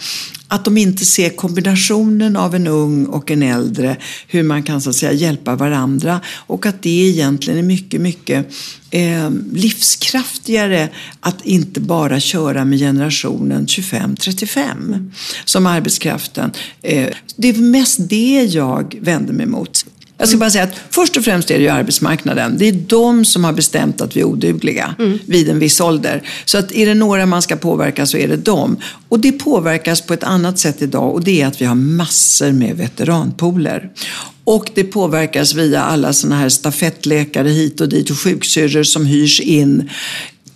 Att de inte ser kombinationen av en ung och en äldre, hur man kan så att säga hjälpa varandra och att det egentligen är mycket, mycket eh, livskraftigare att inte bara köra med generationen 25-35 som arbetskraften. Eh, det är mest det jag vänder mig mot. Jag ska bara säga att först och främst är det ju arbetsmarknaden. Det är de som har bestämt att vi är odugliga vid en viss ålder. Så att är det några man ska påverka så är det dem. Och det påverkas på ett annat sätt idag och det är att vi har massor med veteranpooler. Och det påverkas via alla sådana här stafettläkare hit och dit och sjuksyrror som hyrs in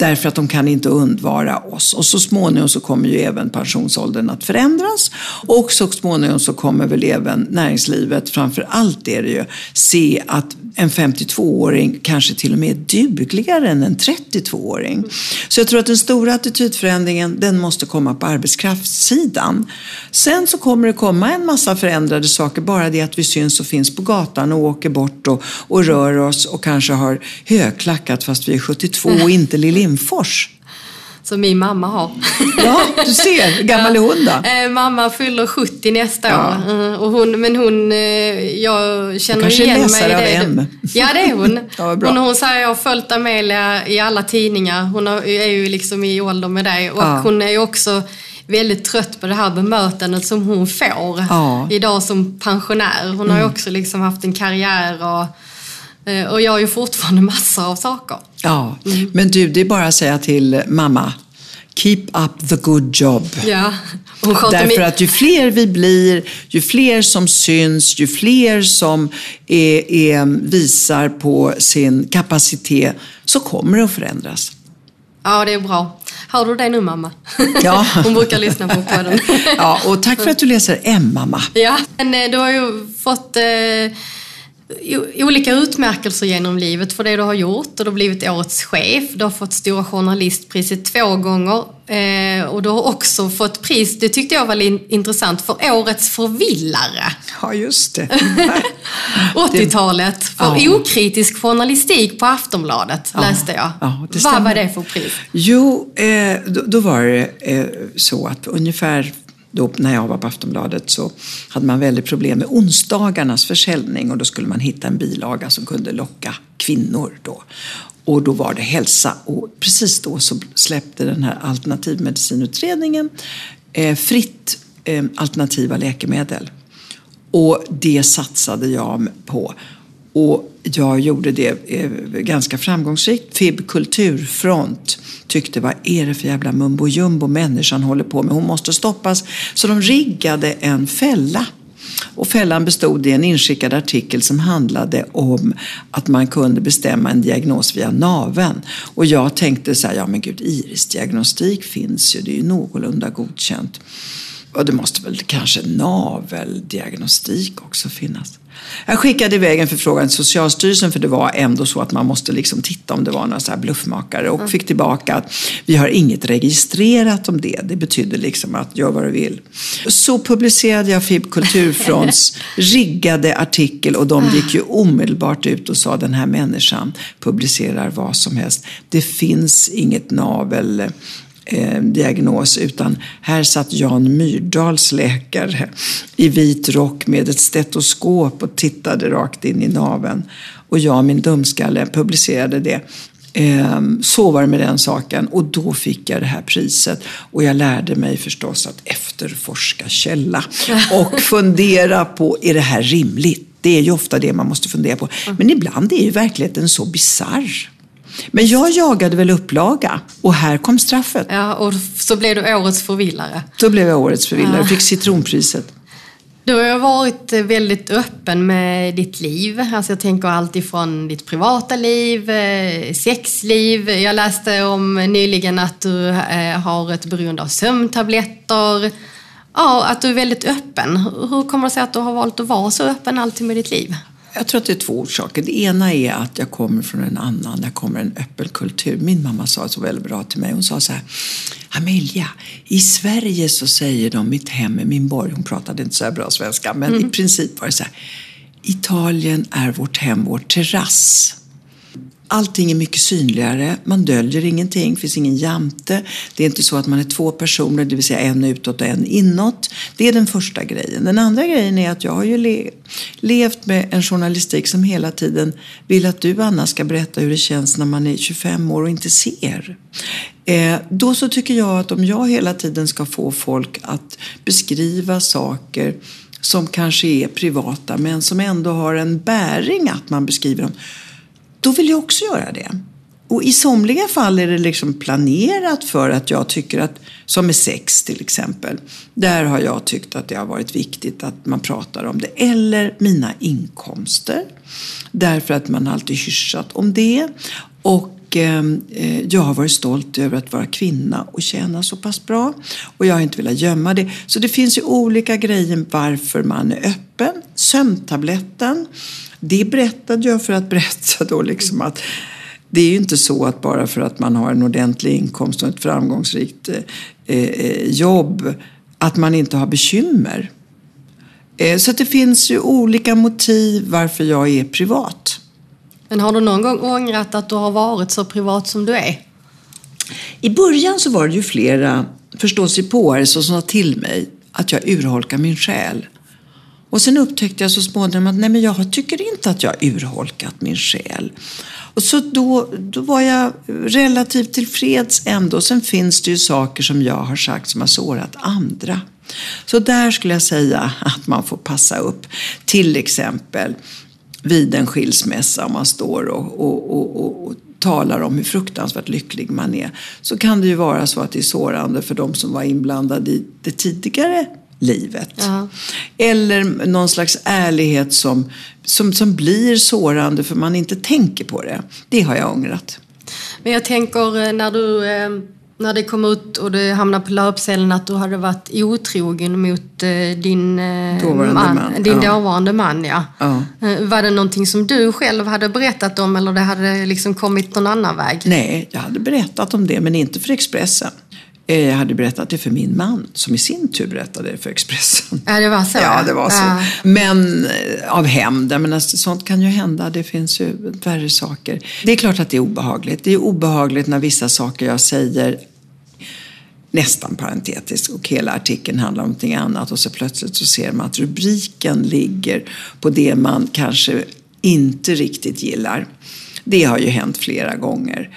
därför att de kan inte undvara oss. Och så småningom så kommer ju även pensionsåldern att förändras och så småningom så kommer väl även näringslivet, framför allt är det ju, se att en 52-åring kanske till och med är dugligare än en 32-åring. Så jag tror att den stora attitydförändringen den måste komma på arbetskraftssidan. Sen så kommer det komma en massa förändrade saker, bara det att vi syns och finns på gatan och åker bort och, och rör oss och kanske har högklackat fast vi är 72 och inte Lill Lindfors. Som min mamma har. Ja, du ser. <laughs> Hur gammal är hon då? Eh, mamma fyller 70 nästa Ja. år. Eh, och hon, men hon, eh, jag känner kanske igen mig i av det. M. Ja, det är hon. <laughs> Ja, bra. hon, hon säger jag har följt Amelia i alla tidningar. Hon är ju liksom i ålder med dig. Och Ja. hon är ju också väldigt trött på det här bemötandet som hon får Ja. Mm. idag som pensionär. Hon har ju också liksom haft en karriär och, eh, och gör ju fortfarande massor av saker. Ja, Mm. men du, det är bara att säga till mamma. Keep up the good job. Ja. Därför att ju fler vi blir, ju fler som syns, ju fler som är, är, visar på sin kapacitet, så kommer det att förändras. Ja, det är bra. Hör du det nu mamma? Ja. <laughs> Hon brukar lyssna på podden. <laughs> Ja, och tack för att du läser M-mamma. Ja, men eh, du har ju fått eh, olika utmärkelser genom livet för det du har gjort. Och du har blivit årets chef. Du har fått Stora Journalistpriset två gånger. Eh, och du har också fått pris, det tyckte jag var in- intressant, för Årets förvillare. Ja, just det. <laughs> 80-talet. För Ja. okritisk journalistik på Aftonbladet, Ja. läste jag. Ja, Vad var det för pris? Jo, eh, då, då var det eh, så att ungefär då, när jag var på Aftonbladet så hade man väldigt problem med onsdagarnas försäljning och då skulle man hitta en bilaga som kunde locka kvinnor. Då. Och då var det hälsa och precis då så släppte den här alternativmedicinutredningen eh, fritt eh, alternativa läkemedel. Och det satsade jag på. Och jag gjorde det eh, ganska framgångsrikt. FIB Kulturfront tyckte vad är det för jävla mumbo jumbo människan håller på med. Hon måste stoppas. Så de riggade en fälla. Och fällan bestod i en inskickad artikel som handlade om att man kunde bestämma en diagnos via naveln. Och jag tänkte så här, ja men gud, irisdiagnostik finns ju, det är ju någorlunda godkänt. Och det måste väl kanske naveldiagnostik också finnas. Jag skickade iväg en förfrågan till Socialstyrelsen för det var ändå så att man måste liksom titta om det var några så bluffmakare och fick tillbaka att vi har inget registrerat om det. Det betyder liksom att gör vad du vill. Så publicerade jag FIB Kulturfronts <laughs> riggade artikel och de gick ju omedelbart ut och sa den här människan publicerar vad som helst. Det finns inget navel eh, diagnos utan här satt Jan Myrdals läkare i vit rock med ett stetoskop och tittade rakt in i naveln. Och jag, min dumskalle, publicerade det. Ehm, Så var det med den saken och då fick jag det här priset. Och jag lärde mig förstås att efterforska källa <laughs> och fundera på, är det här rimligt? Det är ju ofta det man måste fundera på. Men ibland är ju verkligheten så bizarr. Men jag jagade väl upplaga och här kom straffet. Ja, och så blev du Årets förvillare. Då blev jag årets förvillare och fick citronpriset. Du har varit väldigt öppen med ditt liv. Alltså jag tänker allt ifrån ditt privata liv, eh, sexliv. Jag läste om nyligen att du eh, har ett beroende av sömntabletter. Ja, att du är väldigt öppen. Hur kommer det sig att du har valt att vara så öppen alltid med ditt liv? Jag tror att det är två orsaker. Det ena är att jag kommer från en annan, jag kommer en öppen kultur. Min mamma sa så väldigt bra till mig. Hon sa så här, Amelia, i Sverige så säger de mitt hem är min borg. Hon pratade inte så bra svenska, men i princip var det så här. Italien är vårt hem, vår terrass. Allting är mycket synligare, man döljer ingenting, det finns ingen jante. Det är inte så att man är två personer, det vill säga en utåt och en inåt. Det är den första grejen. Den andra grejen är att jag har ju le- levt med en journalistik som hela tiden vill att du, Anna, ska berätta hur det känns när man är 25 år och inte ser. Eh, då så tycker jag att om jag hela tiden ska få folk att beskriva saker som kanske är privata men som ändå har en bäring att man beskriver dem då vill jag också göra det. Och i somliga fall är det liksom planerat för att jag tycker att, som med sex till exempel, där har jag tyckt att det har varit viktigt att man pratar om det. Eller mina inkomster, därför att man alltid hyschat om det. Och Ehm, eh, jag har varit stolt över att vara kvinna och tjäna så pass bra. Och jag har inte velat gömma det. Så det finns ju olika grejer varför man är öppen. Sömntabletten, det berättade jag för att <laughs> berätta då liksom att det är ju inte så att bara för att man har en ordentlig inkomst och ett framgångsrikt eh, eh jobb att man inte har bekymmer. Eh, så det finns ju olika motiv varför jag är privat. Men har du någon gång ångrat att du har varit så privat som du är? I början så var det ju flera förståsigpåare som sa till mig att jag urholkar min själ. Och sen upptäckte jag så småningom att nej, men jag tycker inte att jag har urholkat min själ. Och så då, då var jag relativt tillfreds ändå. Sen finns det ju saker som jag har sagt som har sårat andra. Så där skulle jag säga att man får passa upp. Till exempel vid en skilsmässa man står och, och, och, och talar om hur fruktansvärt lycklig man är. Så kan det ju vara så att det är sårande för de som var inblandade i det tidigare livet. Ja. Eller någon slags ärlighet som, som, som blir sårande för man inte tänker på det. Det har jag ångrat. Men jag tänker eh, när du eh, när det kom ut och det hamnade på löpsedeln att du hade varit otrogen mot eh, din, dåvarande man, man. Din ja. dåvarande man. Ja. ja. Var det någonting som du själv hade berättat om eller det hade liksom kommit någon annan väg? Nej, jag hade berättat om det men inte för Expressen. Eh, jag hade berättat det för min man som i sin tur berättade det för Expressen. Ja, det var så? Ja, det var så. Ja. Men eh, av hämnd, men sånt kan ju hända. Det finns ju värre saker. Det är klart att det är obehagligt. Det är obehagligt när vissa saker jag säger nästan parentetiskt och hela artikeln handlar om någonting annat och så plötsligt så ser man att rubriken ligger på det man kanske inte riktigt gillar. Det har ju hänt flera gånger.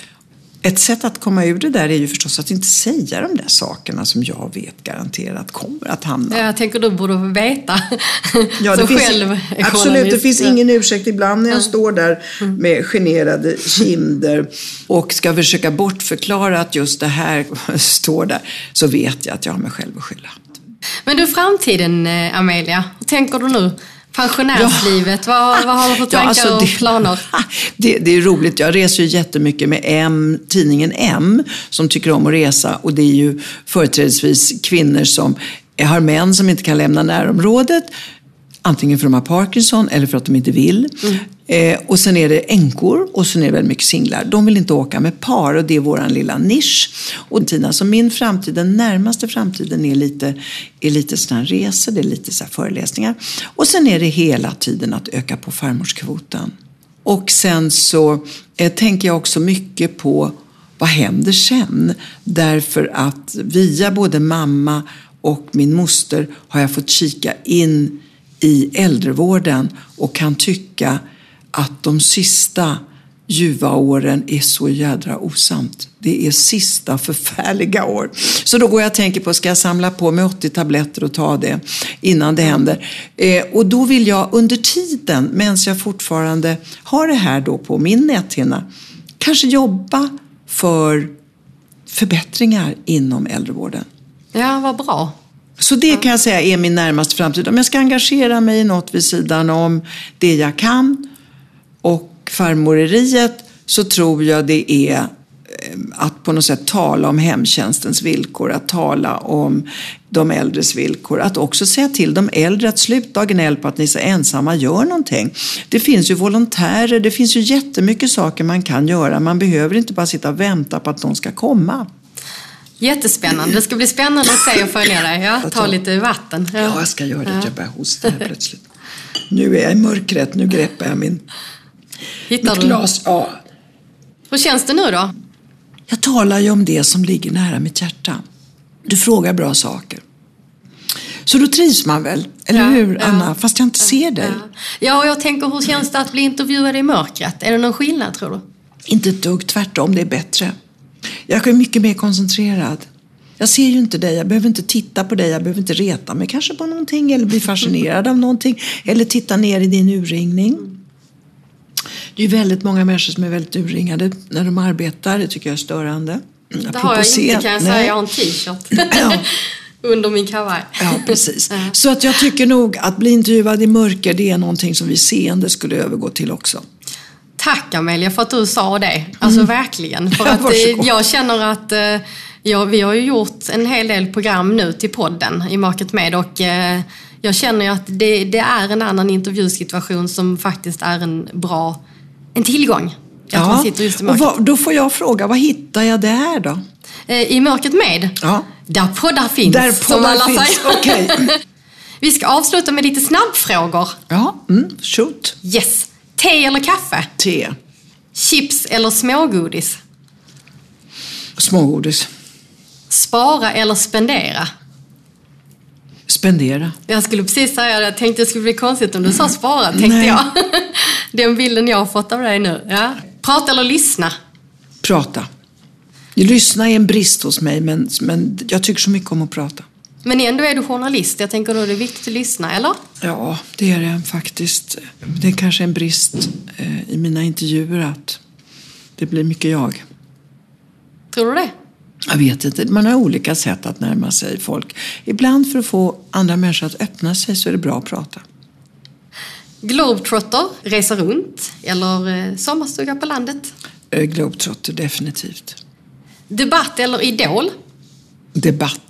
Ett sätt att komma ur det där är ju förstås att inte säga de där sakerna som jag vet garanterat kommer att hamna. Jag tänker du borde veta. <laughs> Ja, det finns, själv absolut, det finns ingen ursäkt. Ibland när jag mm. står där med generade kinder och ska försöka bortförklara att just det här <laughs> står där, så vet jag att jag har mig själv att skylla. Men du, framtiden eh, Amelia, hur tänker du nu? Pensionärslivet, ja. vad, vad har du för tankar <laughs> ja, alltså och planer? <laughs> Det, det, är roligt. Jag reser ju jättemycket med M, tidningen M som tycker om att resa. Och det är ju företrädesvis kvinnor som har män som inte kan lämna närområdet. Antingen för att de har Parkinson eller för att de inte vill. Mm. Eh, och sen är det änkor och sen är det väldigt mycket singlar. De vill inte åka med par och det är vår lilla nisch. Och Tina, så min framtid, den närmaste framtiden är lite, är lite sådana resor, det är lite så föreläsningar. Och sen är det hela tiden att öka på farmorskvoten. Och sen så eh, tänker jag också mycket på vad händer sen? Därför att via både mamma och min moster har jag fått kika in i äldrevården och kan tycka att de sista ljuva åren är så jädra osant. Det är sista förfärliga år. Så då går jag och tänker på, ska jag samla på mig 80 tabletter och ta det innan det händer? Eh, och då vill jag under tiden, medan jag fortfarande har det här då på min näthinna, kanske jobba för förbättringar inom äldrevården. Ja, vad bra. Så det kan jag säga är min närmaste framtid. Om jag ska engagera mig i något vid sidan om det jag kan och farmoreriet så tror jag det är eh, att på något sätt tala om hemtjänstens villkor, att tala om de äldres villkor. Att också säga till de äldre att sluta gnäll på att ni är så ensamma, gör någonting. Det finns ju volontärer, det finns ju jättemycket saker man kan göra. Man behöver inte bara sitta och vänta på att de ska komma. Jättespännande. Det ska bli spännande att se och följa dig. Ja, ta lite vatten. Ja, jag ska göra det. Jag börjar hosta här plötsligt. Nu är jag i mörkret. Nu greppar jag min, Hittar mitt glas. Ja. Hur känns det nu då? Jag talar ju om det som ligger nära mitt hjärta. Du frågar bra saker. Så då trivs man väl, eller ja, hur Anna? Ja, Fast jag inte ja, ser dig. Ja. och jag tänker hur känns det att bli intervjuad i mörkret? Är det någon skillnad tror du? Inte ett dugg, tvärtom. Det är bättre. Jag är mycket mer koncentrerad. Jag ser ju inte dig, jag behöver inte titta på dig, jag behöver inte reta mig kanske på någonting eller bli fascinerad av någonting eller titta ner i din urringning. Det är ju väldigt många människor som är väldigt urringade när de arbetar, det tycker jag är störande. Det har jag inte kan jag säga, jag har en t-shirt. Ja. <laughs> Under min kavaj. Ja, precis. Så att jag tycker nog att bli intervjuad i mörker, det är någonting som vi seende skulle övergå till också. Tack Amelia för att du sa det. Alltså verkligen. <laughs> För Ja, att eh, jag känner att eh, ja, vi har ju gjort en hel del program nu till podden i Market Med och eh, jag känner ju att det, det är en annan intervjusituation som faktiskt är en bra, en tillgång. Att man sitter just i och vad, då får jag fråga, vad hittar jag där då? Eh, I Mörkret Med, Ja. där poddar finns. Där som poddar alla finns, säger. okej. <laughs> Vi ska avsluta med lite snabbfrågor. Ja, mm, shoot. Yes. Te eller kaffe? Te. Chips eller smågodis? Smågodis. Spara eller spendera? Spendera. Jag skulle precis säga det, jag tänkte det skulle bli konstigt om du sa spara, tänkte Nej. jag. <laughs> Den bilden jag har fått av dig nu. Ja. Prata eller lyssna? Prata. Lyssna är en brist hos mig, men, men jag tycker så mycket om att prata. Men ändå är du journalist, jag tänker då är det viktigt att lyssna, eller? Ja, det är det faktiskt. Det är kanske en brist eh, i mina intervjuer att det blir mycket jag. Tror du det? Jag vet inte, man har olika sätt att närma sig folk. Ibland för att få andra människor att öppna sig så är det bra att prata. Globetrotter, resa runt eller eh, sommarstuga på landet? Eh, Globetrotter, definitivt. Debatt eller idol? Debatt.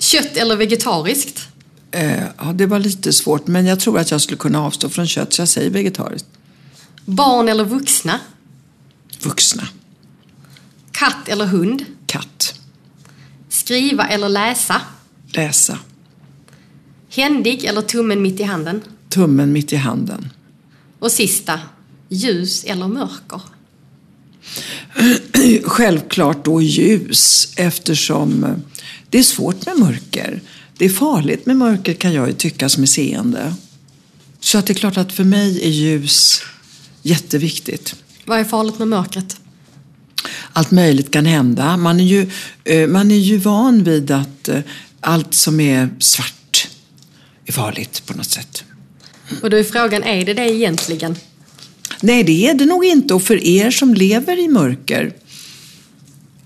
Kött eller vegetariskt? Eh, ja, det var lite svårt, men jag tror att jag skulle kunna avstå från kött, så jag säger vegetariskt. Barn eller vuxna? Vuxna. Katt eller hund? Katt. Skriva eller läsa? Läsa. Händig eller tummen mitt i handen? Tummen mitt i handen. Och sista, ljus eller mörker? <clears throat> Självklart då ljus eftersom eh, det är svårt med mörker. Det är farligt med mörker kan jag ju tycka som är seende. Så att det är klart att för mig är ljus jätteviktigt. Vad är farligt med mörkret? Allt möjligt kan hända. Man är ju, eh, man är ju van vid att eh, allt som är svart är farligt på något sätt. Och då är frågan, är det det egentligen? Nej, det är det nog inte. Och för er som lever i mörker,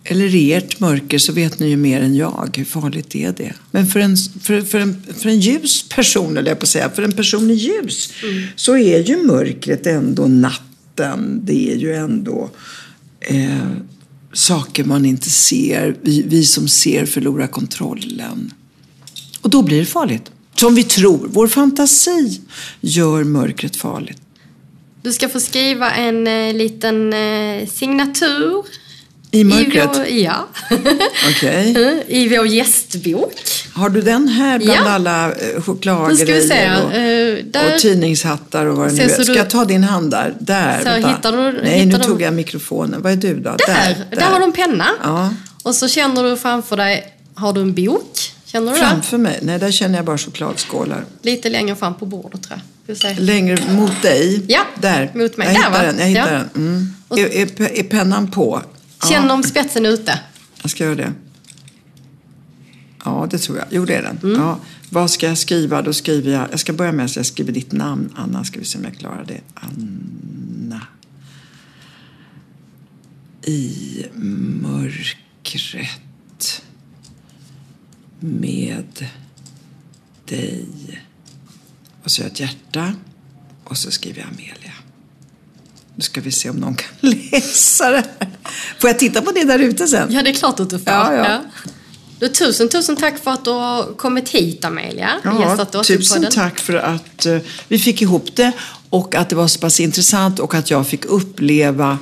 eller i ert mörker, så vet ni ju mer än jag. Hur farligt är det? Men för en, för, för en, för en ljus person, eller jag på säga, för en person i ljus, så är ju mörkret ändå natten. Det är ju ändå eh, saker man inte ser. Vi, vi som ser förlorar kontrollen. Och då blir det farligt. Som vi tror. Vår fantasi gör mörkret farligt. Du ska få skriva en eh, liten eh, signatur. I mörkret? vår, ja. <laughs> Okej. <laughs> I vår gästbok. Har du den här bland Ja. alla eh, chokladgrejer och, eh, där. och tidningshattar och vad det nu är? Ska du- jag ta din hand där? Där, Så hittar du- Nej, hittar nu tog jag mikrofonen. Vad är du då? där, där, har du en penna. Ja. Och så känner du framför dig, har du en bok? Känner du det? Framför mig? Nej, där känner jag bara chokladskålar. Lite längre fram på bordet tror jag. Längre mot dig? Ja, Där. mot mig. Jag Där, hittar va? den. Jag hittar Ja. den. Mm. Är, är, är pennan på? Känn Ja, om spetsen är ute. jag ska göra det. Ja, det tror jag. Jo, det är den. Mm. Ja. Vad ska jag skriva? Då skriver jag... Jag ska börja med att jag skriver ditt namn. Anna, ska vi se om jag klarar det. Anna. I mörkret. Med dig. Och så gör jag ett hjärta. Och så skriver jag Amelia. Nu ska vi se om någon kan <laughs> läsa det här. Får jag titta på det där ute sen? Ja, det är klart att du får. Ja, ja. Du, tusen, tusen tack för att du har kommit hit Amelia. I tusen tack för att eh, vi fick ihop det och att det var så pass intressant och att jag fick uppleva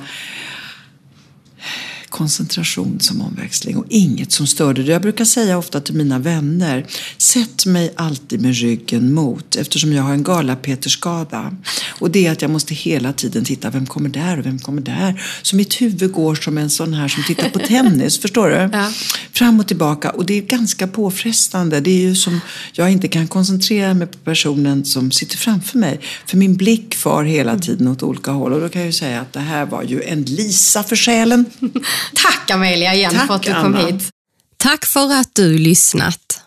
koncentration som omväxling och inget som störde det. Jag brukar säga ofta till mina vänner, sätt mig alltid med ryggen mot eftersom jag har en galapeterskada. Och det är att jag måste hela tiden titta, vem kommer där och vem kommer där? Så mitt huvud går som en sån här som tittar på <laughs> tennis, förstår du? Ja. Fram och tillbaka och det är ganska påfrestande. Det är ju som jag inte kan koncentrera mig på personen som sitter framför mig. För min blick far hela tiden åt olika håll och då kan jag ju säga att det här var ju en Lisa för själen. <laughs> Tack Amelia igen Tack, för att du kom Anna. hit. Tack för att du lyssnat.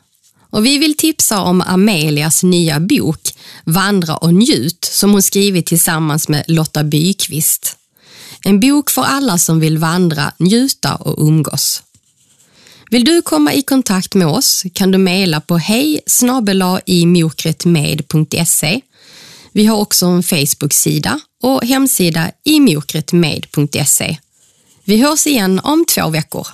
Och vi vill tipsa om Amelias nya bok Vandra och njut som hon skrivit tillsammans med Lotta Bykvist. En bok för alla som vill vandra, njuta och umgås. Vill du komma i kontakt med oss kan du mejla på hej imokretmed.se. Vi har också en Facebook-sida och hemsida imokretmed.se. Vi hörs igen om två veckor.